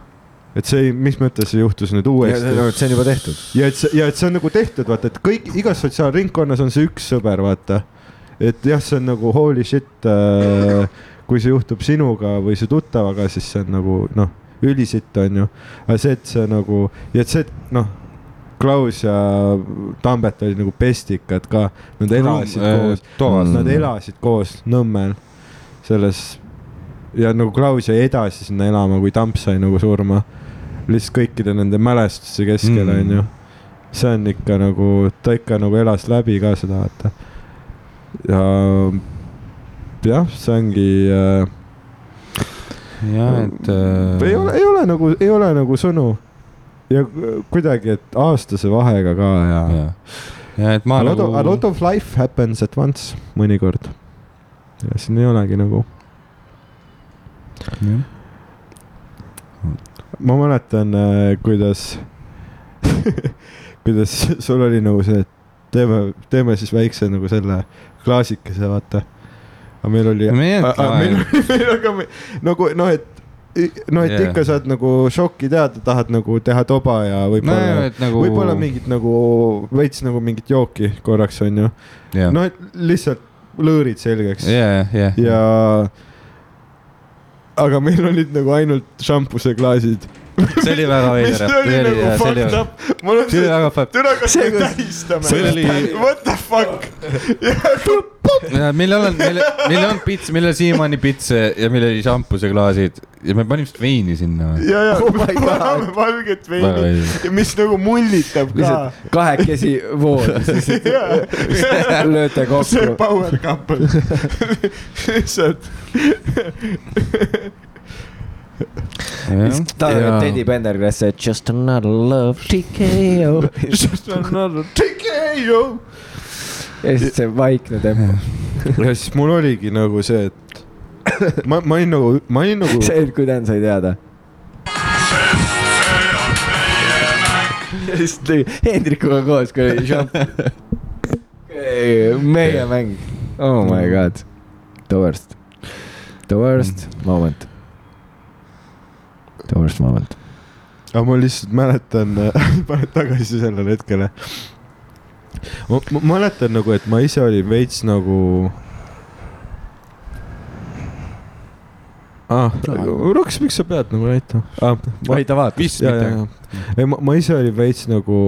Et see, mis mõttes see juhtus nüüd uuesti? see on juba tehtud. ja et see, ja et see on nagu tehtud, vaata, et kõik, igas sotsiaalringkonnas on see üks sõber, vaata. et jah, see on nagu holy shit äh,, kui see juhtub sinuga või su tuttavaga, siis see on nagu noh, ülisitt on ju. aga see, et see nagu ja et see, et noh, Klaus ja Tambet olid nagu pestikad ka, nad elasid koos, toas nad elasid koos Nõmmel selles ja nagu Klaus jäi edasi sinna elama, kui Tamp sai nagu surma. Lihtsalt kõikide nende mälestuste keskel Mm. onju. see on ikka nagu, ta ikka nagu elas läbi ka seda, vaata. ja jah, see ongi äh,, jah, et äh, ei ole, ei ole nagu, ei ole nagu sõnu. ja kuidagi, et aastase vahega ka ja, ja.. ja, et ma A lot, nagu of, a lot of life happens at once mõnikord. ja siin ei olegi nagu, Jah. Ma mäletan, kuidas, kuidas sul oli nagu see, et teeme, teeme siis väikse nagu selle klaasikese, vaata. aga meil oli, nagu noh, et no et yeah. ikka saad nagu šokki teada, tahad nagu teha toba ja no võib-olla et nagu võib-olla mingit nagu veits nagu mingit jooki korraks onju. jah, no et lihtsalt lõõrid selgeks ja, ja, ja. Aga meil olid nagu ainult šampuseklaasid. See oli väga veider, see oli nagu see oli fucked up. mul on see oli see, väga fucked. türa, kas See, me tähistame see oli-? What the fuck? meil on, meil, meil on pits, meil on siiamaani pitse ja meil oli šampuseklaasid ja me panime vist veini sinna või? ja, ja Oh me paneme valget veini mis nagu mullitab ka. lihtsalt kahekesi voodis, lööte see kokku. power couple, lihtsalt. Talvel Teddy Pendergrass, just another love TKO. Just another TKO. ja siis see vaikne tempo. ja siis mul oligi nagu see, et ma, ma olin nagu, ma olin nagu see, kui Dan sai teada. ja siis tegi Hendrikuga koos, kui oli šamp. meie mäng, oh my god, the worst, the worst moment. Worst moment. aga ma lihtsalt mäletan, paned tagasi sellele hetkele. ma, ma mäletan nagu, et ma ise olin veits nagu. ah,. Roks, miks sa pead nagu näitama ah,? oi, ta vaatab. vist mitte. ei ma, ma ise olin veits nagu,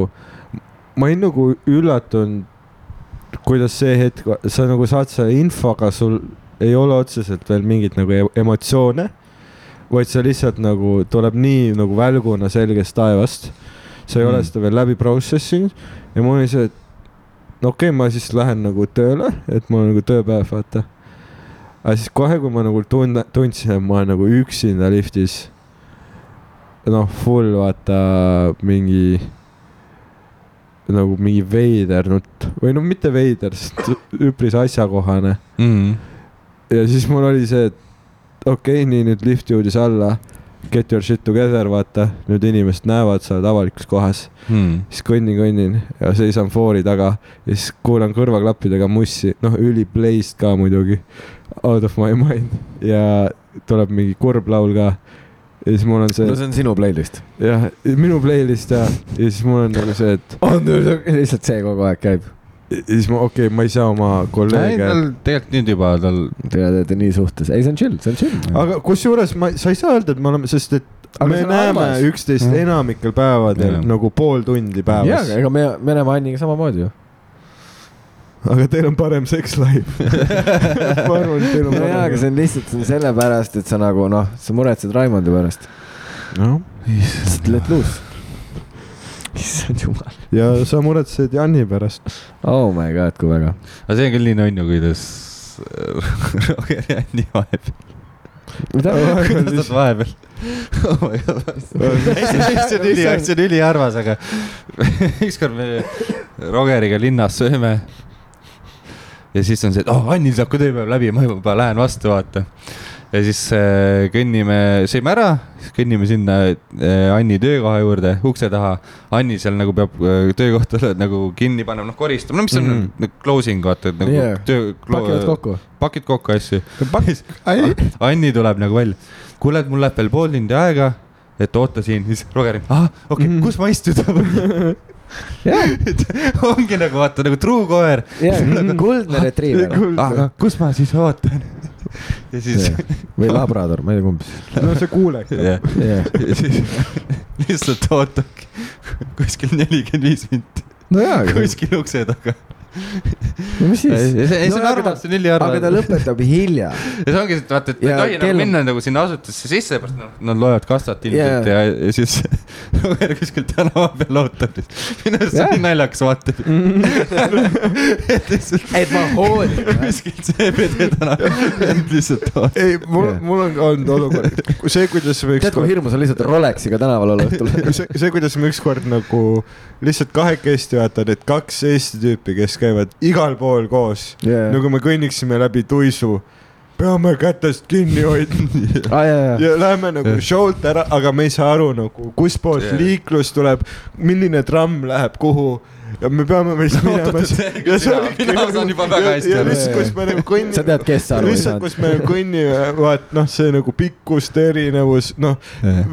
ma olin nagu üllatunud, kuidas see hetk, sa nagu saad selle info, aga sul ei ole otseselt veel mingit nagu e- emotsioone. Vaid sa lihtsalt nagu tuleb nii nagu välguna selgest taevast. sa ei mm. Ole seda veel läbi process inud ja mul oli see, et no okei okay,, ma siis lähen nagu tööle, et mul on nagu tööpäev, vaata. aga siis kohe, kui ma nagu tunne, tundsin, et ma olen nagu üksinda liftis. noh, full vaata mingi nagu mingi veider nutt või no mitte veider, sest üpris asjakohane. Mm. ja siis mul oli see, et okei okay,, nii nüüd lift jõudis alla. Get your shit together, vaata, nüüd inimesed näevad, sa oled avalikus kohas. Mm. siis kõnnin, kõnnin ja seisan foori taga ja siis kuulan kõrvaklappidega mussi, noh, üliblazed ka muidugi. Out of my mind ja tuleb mingi kurb laul ka. ja siis mul on see no, see on sinu playlist. jah, minu playlist ja, ja siis mul on nagu see, et on, lihtsalt see kogu aeg käib. Ja siis ma, okei okay,, ma ei saa oma kolleege. tegelikult nüüd juba tal. Te olete nii suhtes, ei, see on chill, see on chill. aga kusjuures ma, sa ei saa öelda, et me oleme, sest et Aga me näeme armas. üksteist Mm. enamikel päevadel Jah. nagu pool tundi jaa, päevas. ega me, me näeme Anniga samamoodi ju. aga teil on parem sex life. ma arvan, et teil on no jaa, aga see on lihtsalt see on sellepärast, et sa nagu noh, sa muretsed Raimondi pärast. noh, Let loose. issand jumal. ja sa muretsed Janni pärast. Oh my god, kui väga. aga see on küll nii nonnu, kuidas Roger ja Anni vahepeal. mida? kuidas nad vahepeal. oh my god. see on üli, see on üliarmas, aga ükskord me Rogeriga linnas sööme. ja siis on see, et oh, Annil saab ka tööpäev läbi, ma juba lähen vastu, vaata. Ja siis äh, kõnnime, sõime ära, kõnnime sinna äh, Anni töökoha juurde, ukse taha. Anni seal nagu peab äh, töökohta nagu kinni panema, noh koristama, no mis on mm. -hmm. closing vaata, et nagu yeah. töö. pakivad kokku. pakid kokku asju. Anni tuleb nagu välja, kuule, et mul läheb veel pool tundi aega, et oota siin, siis Roger, ahah, okei okay,, kus ma istuda et ongi nagu vaata nagu truu koer. kuldne retriiver aga kus ma siis ootan? Ja siis, või labrador, ma ei tea kumb siis. no see kuulek. ja ja siis lihtsalt ootabki kuskil nelikümmend viis minti no kuskil ukse taga. No mis siis? ei, see on aga armas, ta- see on üliarmas. aga ta lõpetab hilja. ja see ongi, et vaata, et ta ei tohi nagu minna nagu sinna asutusse sisse, pärast noh, nad loevad kassat ilmselt ja, ja siis Roger kuskil tänava peal ootab. minu arust see on naljakas vaata. et ma hoolin. kuskil CBD tänaval lihtsalt ootab. ei, mul mul on olnud olukord, see, kuidas me tead, kui hirmus on lihtsalt Rolexiga tänaval olla õhtul. see, see, kuidas me ükskord nagu lihtsalt kahekesti vaata need kaks Eesti tüüpi, kes käivad igal pool koos Jaa. nagu me kõnniksime läbi tuisu, peame kätest kinni hoidma aa jaa, jaa. ja läheme nagu Jah. show'lt ära, aga me ei saa aru nagu, kuspoolt Jah. liiklus tuleb, milline tramm läheb kuhu ja me peame meist minema. mina saan juba väga hästi ja aru. lihtsalt, kus me nagu kõnnime. sa tead, kes aru ei lihtsalt, saanud kus me kõnnime, vaat noh, see nagu pikkuste erinevus, noh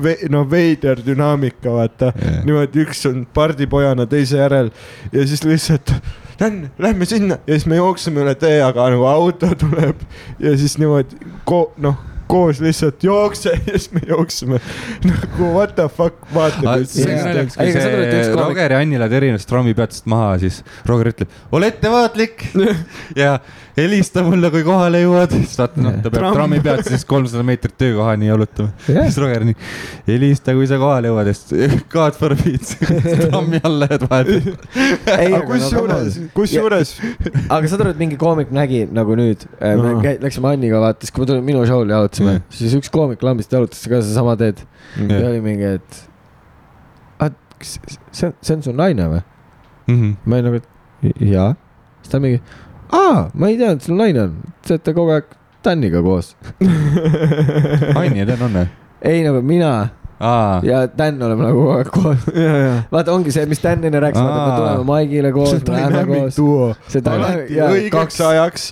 ve,, no veider dünaamika, vaata niimoodi üks on pardipojana teise järel ja siis lihtsalt lähme, lähme sinna ja siis me jookseme üle tee, aga nagu auto tuleb ja siis niimoodi ko-, noh, koos lihtsalt jookse ja siis me jookseme nagu what the fuck, vaatame. Roger ja Anni lähevad erinevast trammipeatusest maha, siis Roger ütleb, ole ettevaatlik ja helista mulle, kui kohale jõuad. siis vaata, noh, ta peab Tramm. trammipeatusest kolmsada meetrit töökohani jalutama. Siis Roger nii, helista, kui sa kohale jõuad, siis God forbid, trammi alla jääd vahepeal. ei, aga kusjuures, kusjuures aga saad aru, et mingi koomik nägi nagu nüüd, me No. läksime Anniga vaata, siis kui me tulime minu show'le jalutasime Mm., siis üks koomik lambist jalutas ka sedasama teed. Jah. ja oli mingi, et, kas see on, see on su naine või? Mhm. ma olin nagu, et jaa. siis ta mingi, aa, ma ei teadnud, sul naine on, te olete kogu aeg Taniga koos. Anni ja Dan on või? ei nagu mina aa, ja Dan oleme nagu kogu aeg koos. vaata, ongi see, mis Dan enne rääkis, vaata, me tuleme Maigile koos, läheme dynamic koos. duo. see Dynamic- õigeks kaks- ajaks.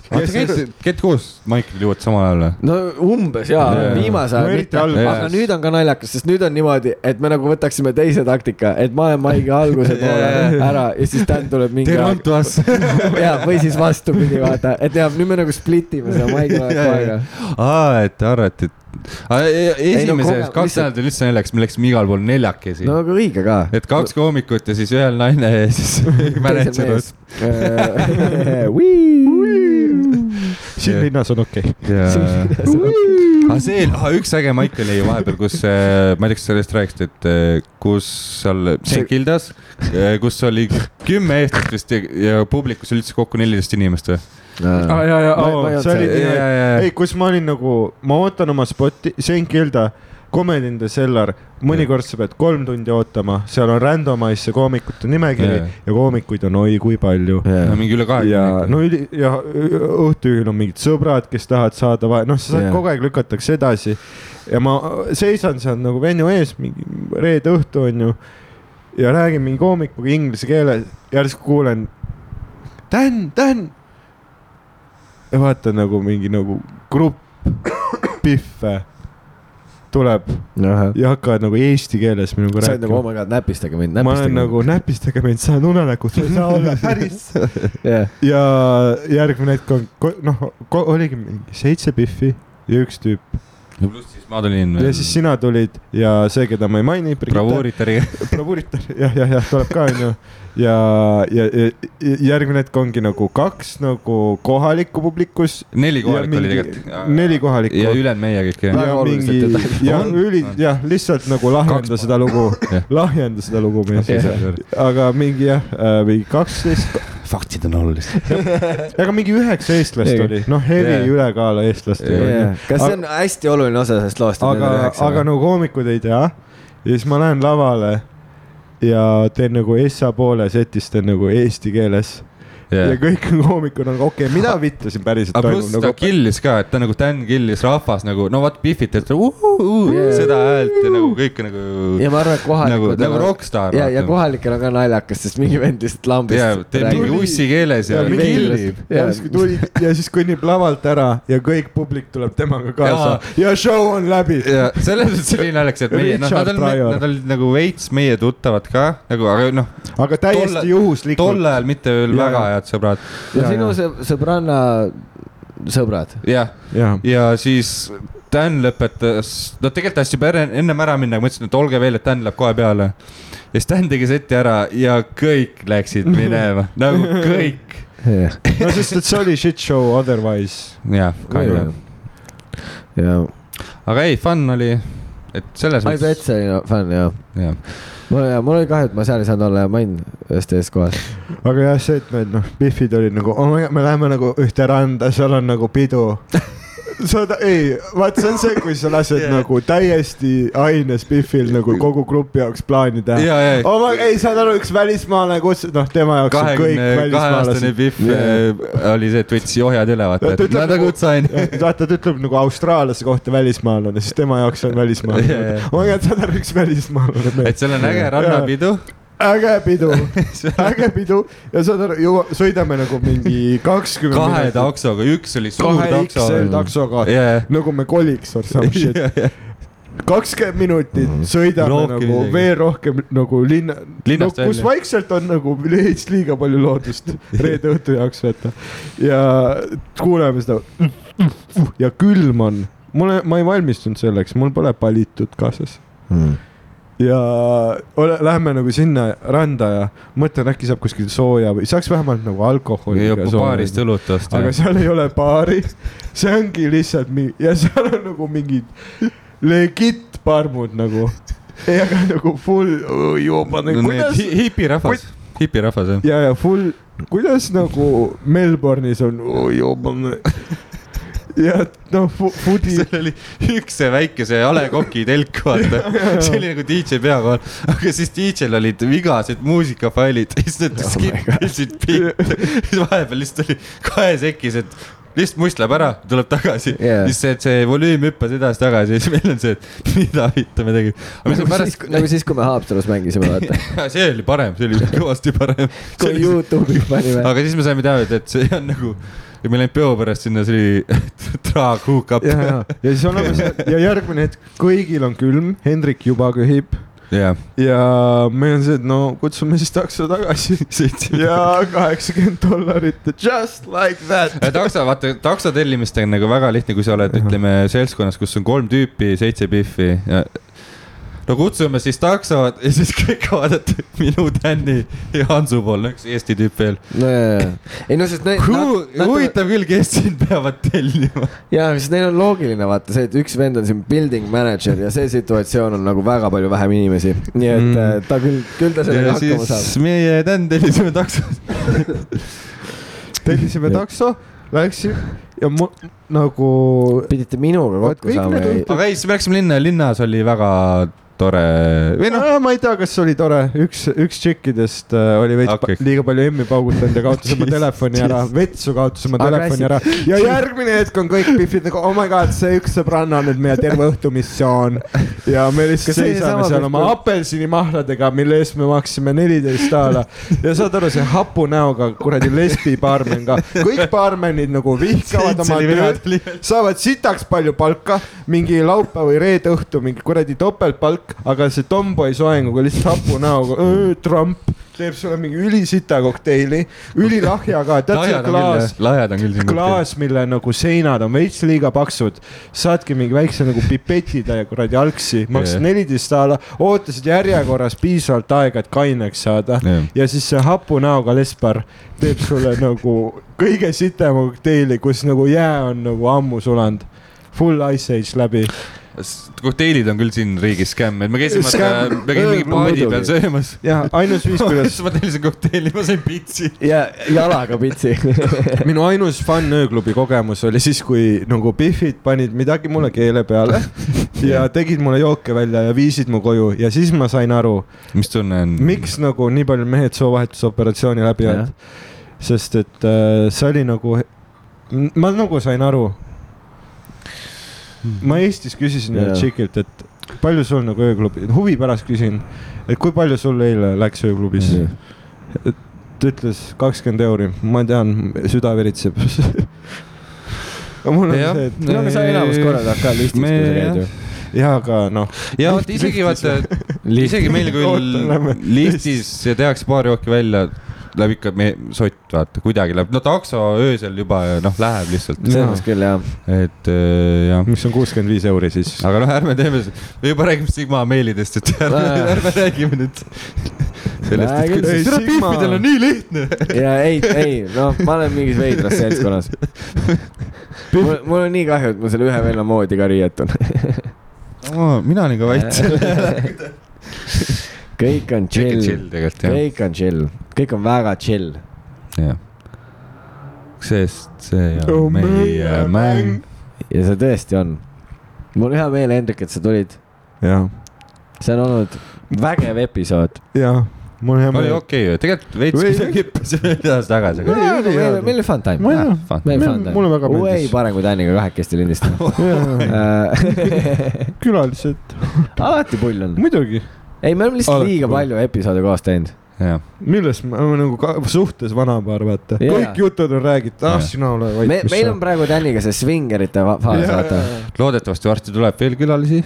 kes koos Maicel jõuavad samal ajal või? no umbes jaa Jaa. viimase No ajal eriti mitte, aga nüüd on ka naljakas, sest nüüd on niimoodi, et me nagu võtaksime teise taktika, et ma olen Maiga alguse poole ära ja siis Dan tuleb mingi tere, Antuas. ja, või siis vastupidi, vaata, et jah, nüüd me nagu split ime seda Maiga aega. aa, et te arvate, et Aa, e- koge- kaks nädalat oli üldse naljakas, me läksime igal pool neljakesi. No aga õige ka. et kaks koomikut ja siis ühel naine ja siis mänedžer. siin linnas on okei. Aga see, üks äge maik oli vahepeal, kus äh, ma ei tea, kas sellest rääkisid, et äh, kus seal St Kildas, kus oli kümme eestlast vist ja, ja publikus üldse kokku neliteist inimest või? Ei kus ma olin nagu, ma ootan oma spotti, St Kilda, Comedy in the Cellar, mõnikord sa pead kolm tundi ootama, seal on randomize koomikute nimekiri Jaa. ja koomikuid on oi kui palju. no mingi üle ja kahekümne. no üli- ja õhtuööl on mingid sõbrad, kes tahavad saada vahe, noh, sa saad Jaa. kogu aeg lükatakse edasi. ja ma seisan seal nagu venju ees mingi reede õhtu onju ja räägin mingi koomikuga inglise keeles, järsku kuulen. Dan, Dan. Ja vaatan nagu mingi nagu grupp pihve tuleb ja hakkavad nagu eesti keeles minuga sa oled nagu oh rääkima. my god, näpistage mind, ma olen näpistage nagu näpistage mind, saan unenägu, see ei saa olla päris jah, ja järgmine hetk on, noh, oligi mingi seitse pihvi ja üks tüüp pluss siis Madolin. ja siis sina tulid ja see, keda ma ei maini. bravuuritariga. bravuuritar, jah, jah, jah, tuleb ka onju. ja, ja, ja järgmine hetk ongi nagu kaks nagu kohalikku publikus. neli kohalikku oli tegelikult. neli kohalikku. ja ülejäänud meie kõik ja mingi ja üli, jah, lihtsalt nagu lahjenda Kaks- seda lugu lahjenda seda lugu mees Okei.. aga mingi jah, mingi kaksteist, faktid on olulised. aga mingi üheksa eestlast oli, noh, hevi Jah. ülekaal eestlastega onju. kas see on hästi oluline osa sellest loost? aga, aga nagu koomikud ei tea ja siis ma lähen lavale ja teen nagu Essa poole setis teen nagu eesti keeles Jah. ja kõik on koomikud on okei okay,, mida vittu siin päriselt toimub pluss ta nagu. killis ka, et ta nagu Dan killis rahvas nagu, no vot Biffit, et uh, Jaa. seda häält ja nagu kõik nagu. ja ma arvan, et kohalikud. Nagu- nagu rockstar, ja, ja kohalikel on ka naljakas, sest mingi vend lihtsalt lambist. ja teeb mingi ussi keeles ja Ja killib. Jaa. järsku tuli ja siis kõnnib lavalt ära ja kõik publik tuleb temaga kaasa ja show on läbi. ja selles mõttes oli naljakas, et meie, noh, nad olid, nad olid nagu veits meie tuttavad ka nagu, aga noh, aga täiesti juhuslikult. tol ajal mitte veel väga jaa. Head sõbrad. ja Ja, sinu sõbranna sõbrad. jah, jah, ja siis Dan lõpetas, no tegelikult tahtis juba enne- ennem ära minna, aga ma ütlesin, et olge veel, et Dan läheb kohe peale. ja siis Dan tegi seti ära ja kõik läksid minema, nagu kõik. no sest, et see oli shit show otherwise. jah, kind of. ja aga ei, fun oli, et selles I bet see oli fänn ja. jah, mul, mul oli kahju, et ma seal ei saanud olla ja ma olin ühes teises kohas. aga jah, see, et me noh, Biffid olid nagu oh, me läheme nagu ühte randa, seal on nagu pidu. saad, ei, vaat see on see, kui sa lased yeah. nagu täiesti aines Biffil nagu kogu grupi jaoks plaani teha. ja oh,. ma, ei, saad aru, üks välismaalane kutsus, noh, tema jaoks on kõik välismaalased. Biff äh, oli see, et võttis johjad üle, vaata, Ta et nagu- nagu sain. vaata, ta ütleb nagu austraallase kohta välismaalane, siis tema jaoks on välismaalane jaa. oh my god, saad aru, üks välismaalane et seal on äge rannapidu. Äge pidu, äge pidu ja saad aru, jõua-, sõidame nagu mingi kakskümmend kahe. taksoga, üks oli suur kahe takso. XL taksoga Jaa. nagu me koliks or some shit. kakskümmend minutit sõidame Rohkem nagu isegi. veel rohkem nagu linna, no, Linnast kus välja. vaikselt on nagu veits liiga palju loodust reede õhtu jaoks vaata. ja kuuleme seda ja külm on, mul, ma ei valmistunud selleks, mul pole palitud kaasas ja ole, lähme nagu sinna randa ja mõtlen, äkki saab kuskil sooja või saaks vähemalt nagu alkoholi. ja baarist õlut osta aga. seal ei ole baari, see ongi lihtsalt mingi ja seal on nagu mingid legit parmud nagu. ei, aga nagu full joobane, kuidas hipirahvas, hipirahvas jah. ja, ja full, kuidas nagu Melbourne'is on joobane. Ja noh, food'i, seal oli üks see väike see A Le Coq'i telk, vaata. see oli nagu DJ pea kohal, aga siis DJ-l olid vigased muusikafailid, siis nad Oh my skippisid bitte. siis vahepeal lihtsalt oli kahesekis, et lihtsalt must läheb ära, tuleb tagasi Jaa. siis see, see volüüm hüppas edasi-tagasi ja siis meil on see, et mida vittu me tegime. nagu siis pärast,, nagu siis, kui me Haapsalus mängisime, vaata. see oli parem, see oli kõvasti parem. kui Youtube'i panime. aga siis me saime teada, et see on nagu, ja meil ainult peo pärast sinna, see oli traag hook-up. ja, ja, ja siis oleme seal ja järgmine hetk, kõigil on külm, Hendrik juba köhib. Jah, ja meil on see, et no kutsume siis takso tagasi. Ja kaheksakümmend dollarit, just like that. takso, vaata takso tellimist on nagu väga lihtne, kui sa oled, ütleme seltskonnas, kus on kolm tüüpi, seitse biffi ja no kutsume siis taksod ja siis kõik vaadata minu, Tänni ja Hansu poole, üks Eesti tüüp veel. no ja, ja, ei no sest need. huvitav küll, kes siin peavad tellima. ja, sest neil on loogiline vaata see, et üks vend on siin building manager ja see situatsioon on nagu väga palju vähem inimesi, nii et Mm. mm. ta küll, küll ta sellega ja hakkama siis saab. meie Tänn tellisime taksod. tellisime takso, läksime ja mu nagu pidite minuga Vaat kokku saama aga ei, siis me läksime linna ja linnas oli väga tore. Või noh, no., ma ei tea, kas oli tore, üks, üks tšikkidest äh, oli veits okay. liiga palju emmi paugutanud ja kaotas oma telefoni ära, vetsu kaotas oma telefoni ära. ja järgmine hetk on kõik Biffid nagu oh my god, see üks sõbranna on nüüd meie terve õhtu missioon. ja me lihtsalt seisame sama seal oma apelsinimahladega, mille eest me maksime neliteist daala. Ja saad aru, see hapu näoga kuradi lesbi baarmen ka, kõik baarmenid nagu vihkavad oma tööd saavad sitaks palju palka, mingi laupäeva või reede õhtu mingi kuradi topeltpalk, aga see tomboi soenguga lihtsalt hapu näoga, Trump teeb sulle mingi ülisita kokteili, ülilahja ka, tead see klaas klaas, mille nagu seinad on veits liiga paksud, saadki mingi väikse nagu pipetitäie kuradi algsi, maksid Jah. neliteist daala, ootasid järjekorras piisavalt aega, et kaineks saada Jah. ja siis see hapu näoga lesbar teeb sulle nagu kõige sitema kokteili, kus nagu jää on nagu ammu sulanud. Full ice age läbi. Kokteilid on küll siin riigis skämm, et me käisime, me käisime mingi paadi peal söömas. ja ainus viis, kuidas siis ma tellisin kokteili, ma sain pitsi. ja jalaga pitsi. minu ainus fun ööklubi kogemus oli siis, kui nagu Biffid panid midagi mulle keele peale ja tegid mulle jooke välja ja viisid mu koju ja siis ma sain aru, mis tunne on? miks nagu nii palju mehed soovahetusoperatsiooni läbi Jah. on. sest et äh, see oli nagu, ma nagu sain aru. Ma Eestis küsisin ühelt tšikilt, et palju sul nagu ööklubi, huvi pärast küsin, et kui palju sul eile läks ööklubis Mhm. ta ütles kakskümmend euri, ma tean, süda veritseb. aga mul on Jah. see, et no aga sa enamus korrad ka listis, kui sa käid ju. jaa, aga noh, ja vot isegi vaata, isegi meil küll listis ja tehakse paar jooki välja, läheb ikka me sott, vaata kuidagi läheb, no takso öösel juba ja noh, läheb lihtsalt, selles küll jah. et äh, jah. mis on kuuskümmend viis euri siis. aga noh, ärme teeme, me juba räägime Sigma meilidest, et ärme, ärme räägime nüüd sellest, et kuidas Sigma- piipidel on nii lihtne. ja ei, ei, noh, ma olen mingis veidras seltskonnas. mul, mul on nii kahju, et ma selle ühe venna moodi ka riietun. mina olin ka vait. kõik on chill, kõik on chill, kõik on väga chill. jah. sest see Oh, on meie mäng. ja see tõesti on. mul on hea meel, Hendrik, et sa tulid. jah, see on olnud vägev episood. jah, mul on hea oli meel. okei okay., tegelikult veits Või- kuidagi kippasime edasi-tagasi, oli meil oli fun time. Meil oli fun time. mulle väga meeldis. way parem kui Täniga kahekesti lindistada. külalised, alati pull on. muidugi, ei, me oleme lihtsalt Alati liiga palju episoode koos teinud. millest me oleme nagu ka, suhtes vanapaar, vaata Jaa. kõik jutud on räägitud, ah sina ole vait. me, meil on praegu Täniga see svingerite faas, vaata. loodetavasti varsti tuleb veel külalisi,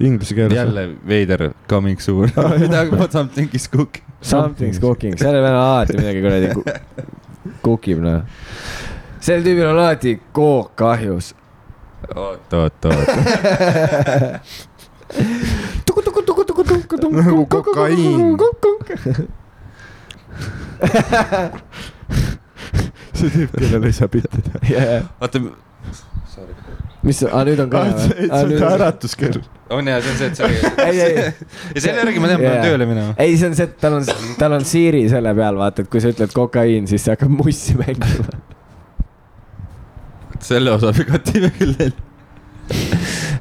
inglise keeles. jälle veider coming soon midagi, something is cooking. Something's cooking, sellel venel alati midagi kuradi ku- cook ib, noh. sel tüübil on alati kook kahjus. oot, oot, oot. nagu kokaiin. see tüüp, kellele ei saa bitti teha. oota, mis, aa nüüd on ka see on see? äratuskell. on ja see on see, et ei, ja selle järgi ma tean, ma Jaa. pean tööle minema. ei, see on see, et tal on, tal on Siri selle peal, vaata, et kui sa ütled kokaiin, siis see hakkab mussi mängima. selle osa pigati küll.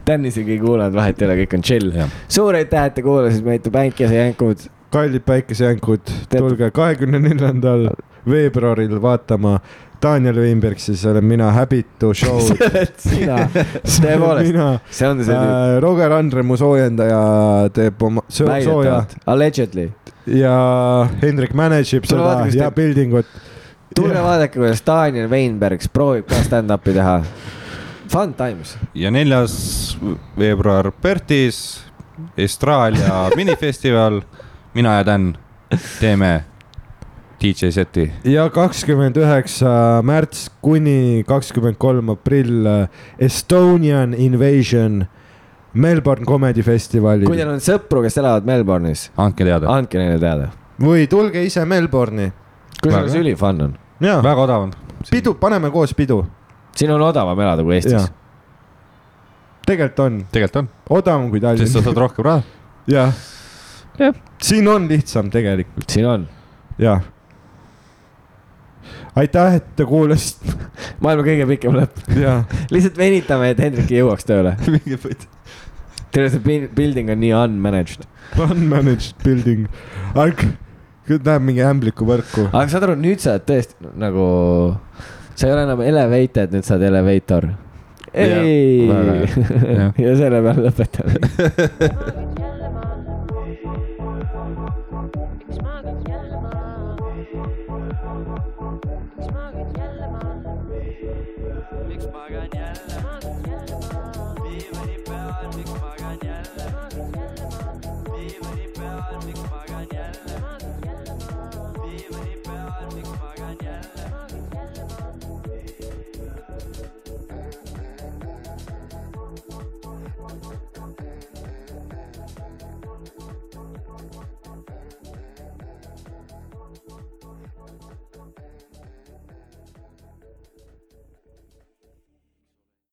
Dan isegi ei kuulanud, vahet ei ole, kõik on chill. suur aitäh, et te kuulasite meid, päikesejänkud. kallid päikesejänkud, tulge kahekümne neljandal veebruaril vaatama Daniel Weinberg, siis olen mina, Habitu show. sina, tõepoolest, see on see äh, Roger Andre, mu soojendaja, teeb oma soo- sooja allegedly. ja Hendrik manage ib Tule seda ja building ut. tulge vaadake, kuidas Daniel Weinbergs proovib ka stand-up'i teha. Fun times. ja neljas veebruar Pertis, Estraalia minifestival, mina ja Dan teeme DJ seti. ja kakskümmend üheksa märts kuni kakskümmend kolm aprill äh, Estonian Invasion Melbourne Comedy kui Festivalil teil on sõpru, kes elavad Melbourne'is, andke teada, andke neile teada. või tulge ise Melbourne'i. kusjuures ülifun on. väga odav on. pidu, paneme koos pidu. Siin on odavam elada kui Eestis. tegelikult on, tegelikult on, odavam kui sest sa saad rohkem raha. jah Jah., siin on lihtsam tegelikult, siin on. jah. aitäh, et te kuulasite maailma kõige pikem lõpp. ja lihtsalt venitame, et Hendrik ei jõuaks tööle. mingi võit. teil see building on nii unmanaged. unmanaged building, aga läheb mingi ämbliku võrku. aga saad aru, nüüd sa oled tõesti nagu, sa ei ole enam elevated, nüüd sa oled elevator. ei ja selle peale lõpetame.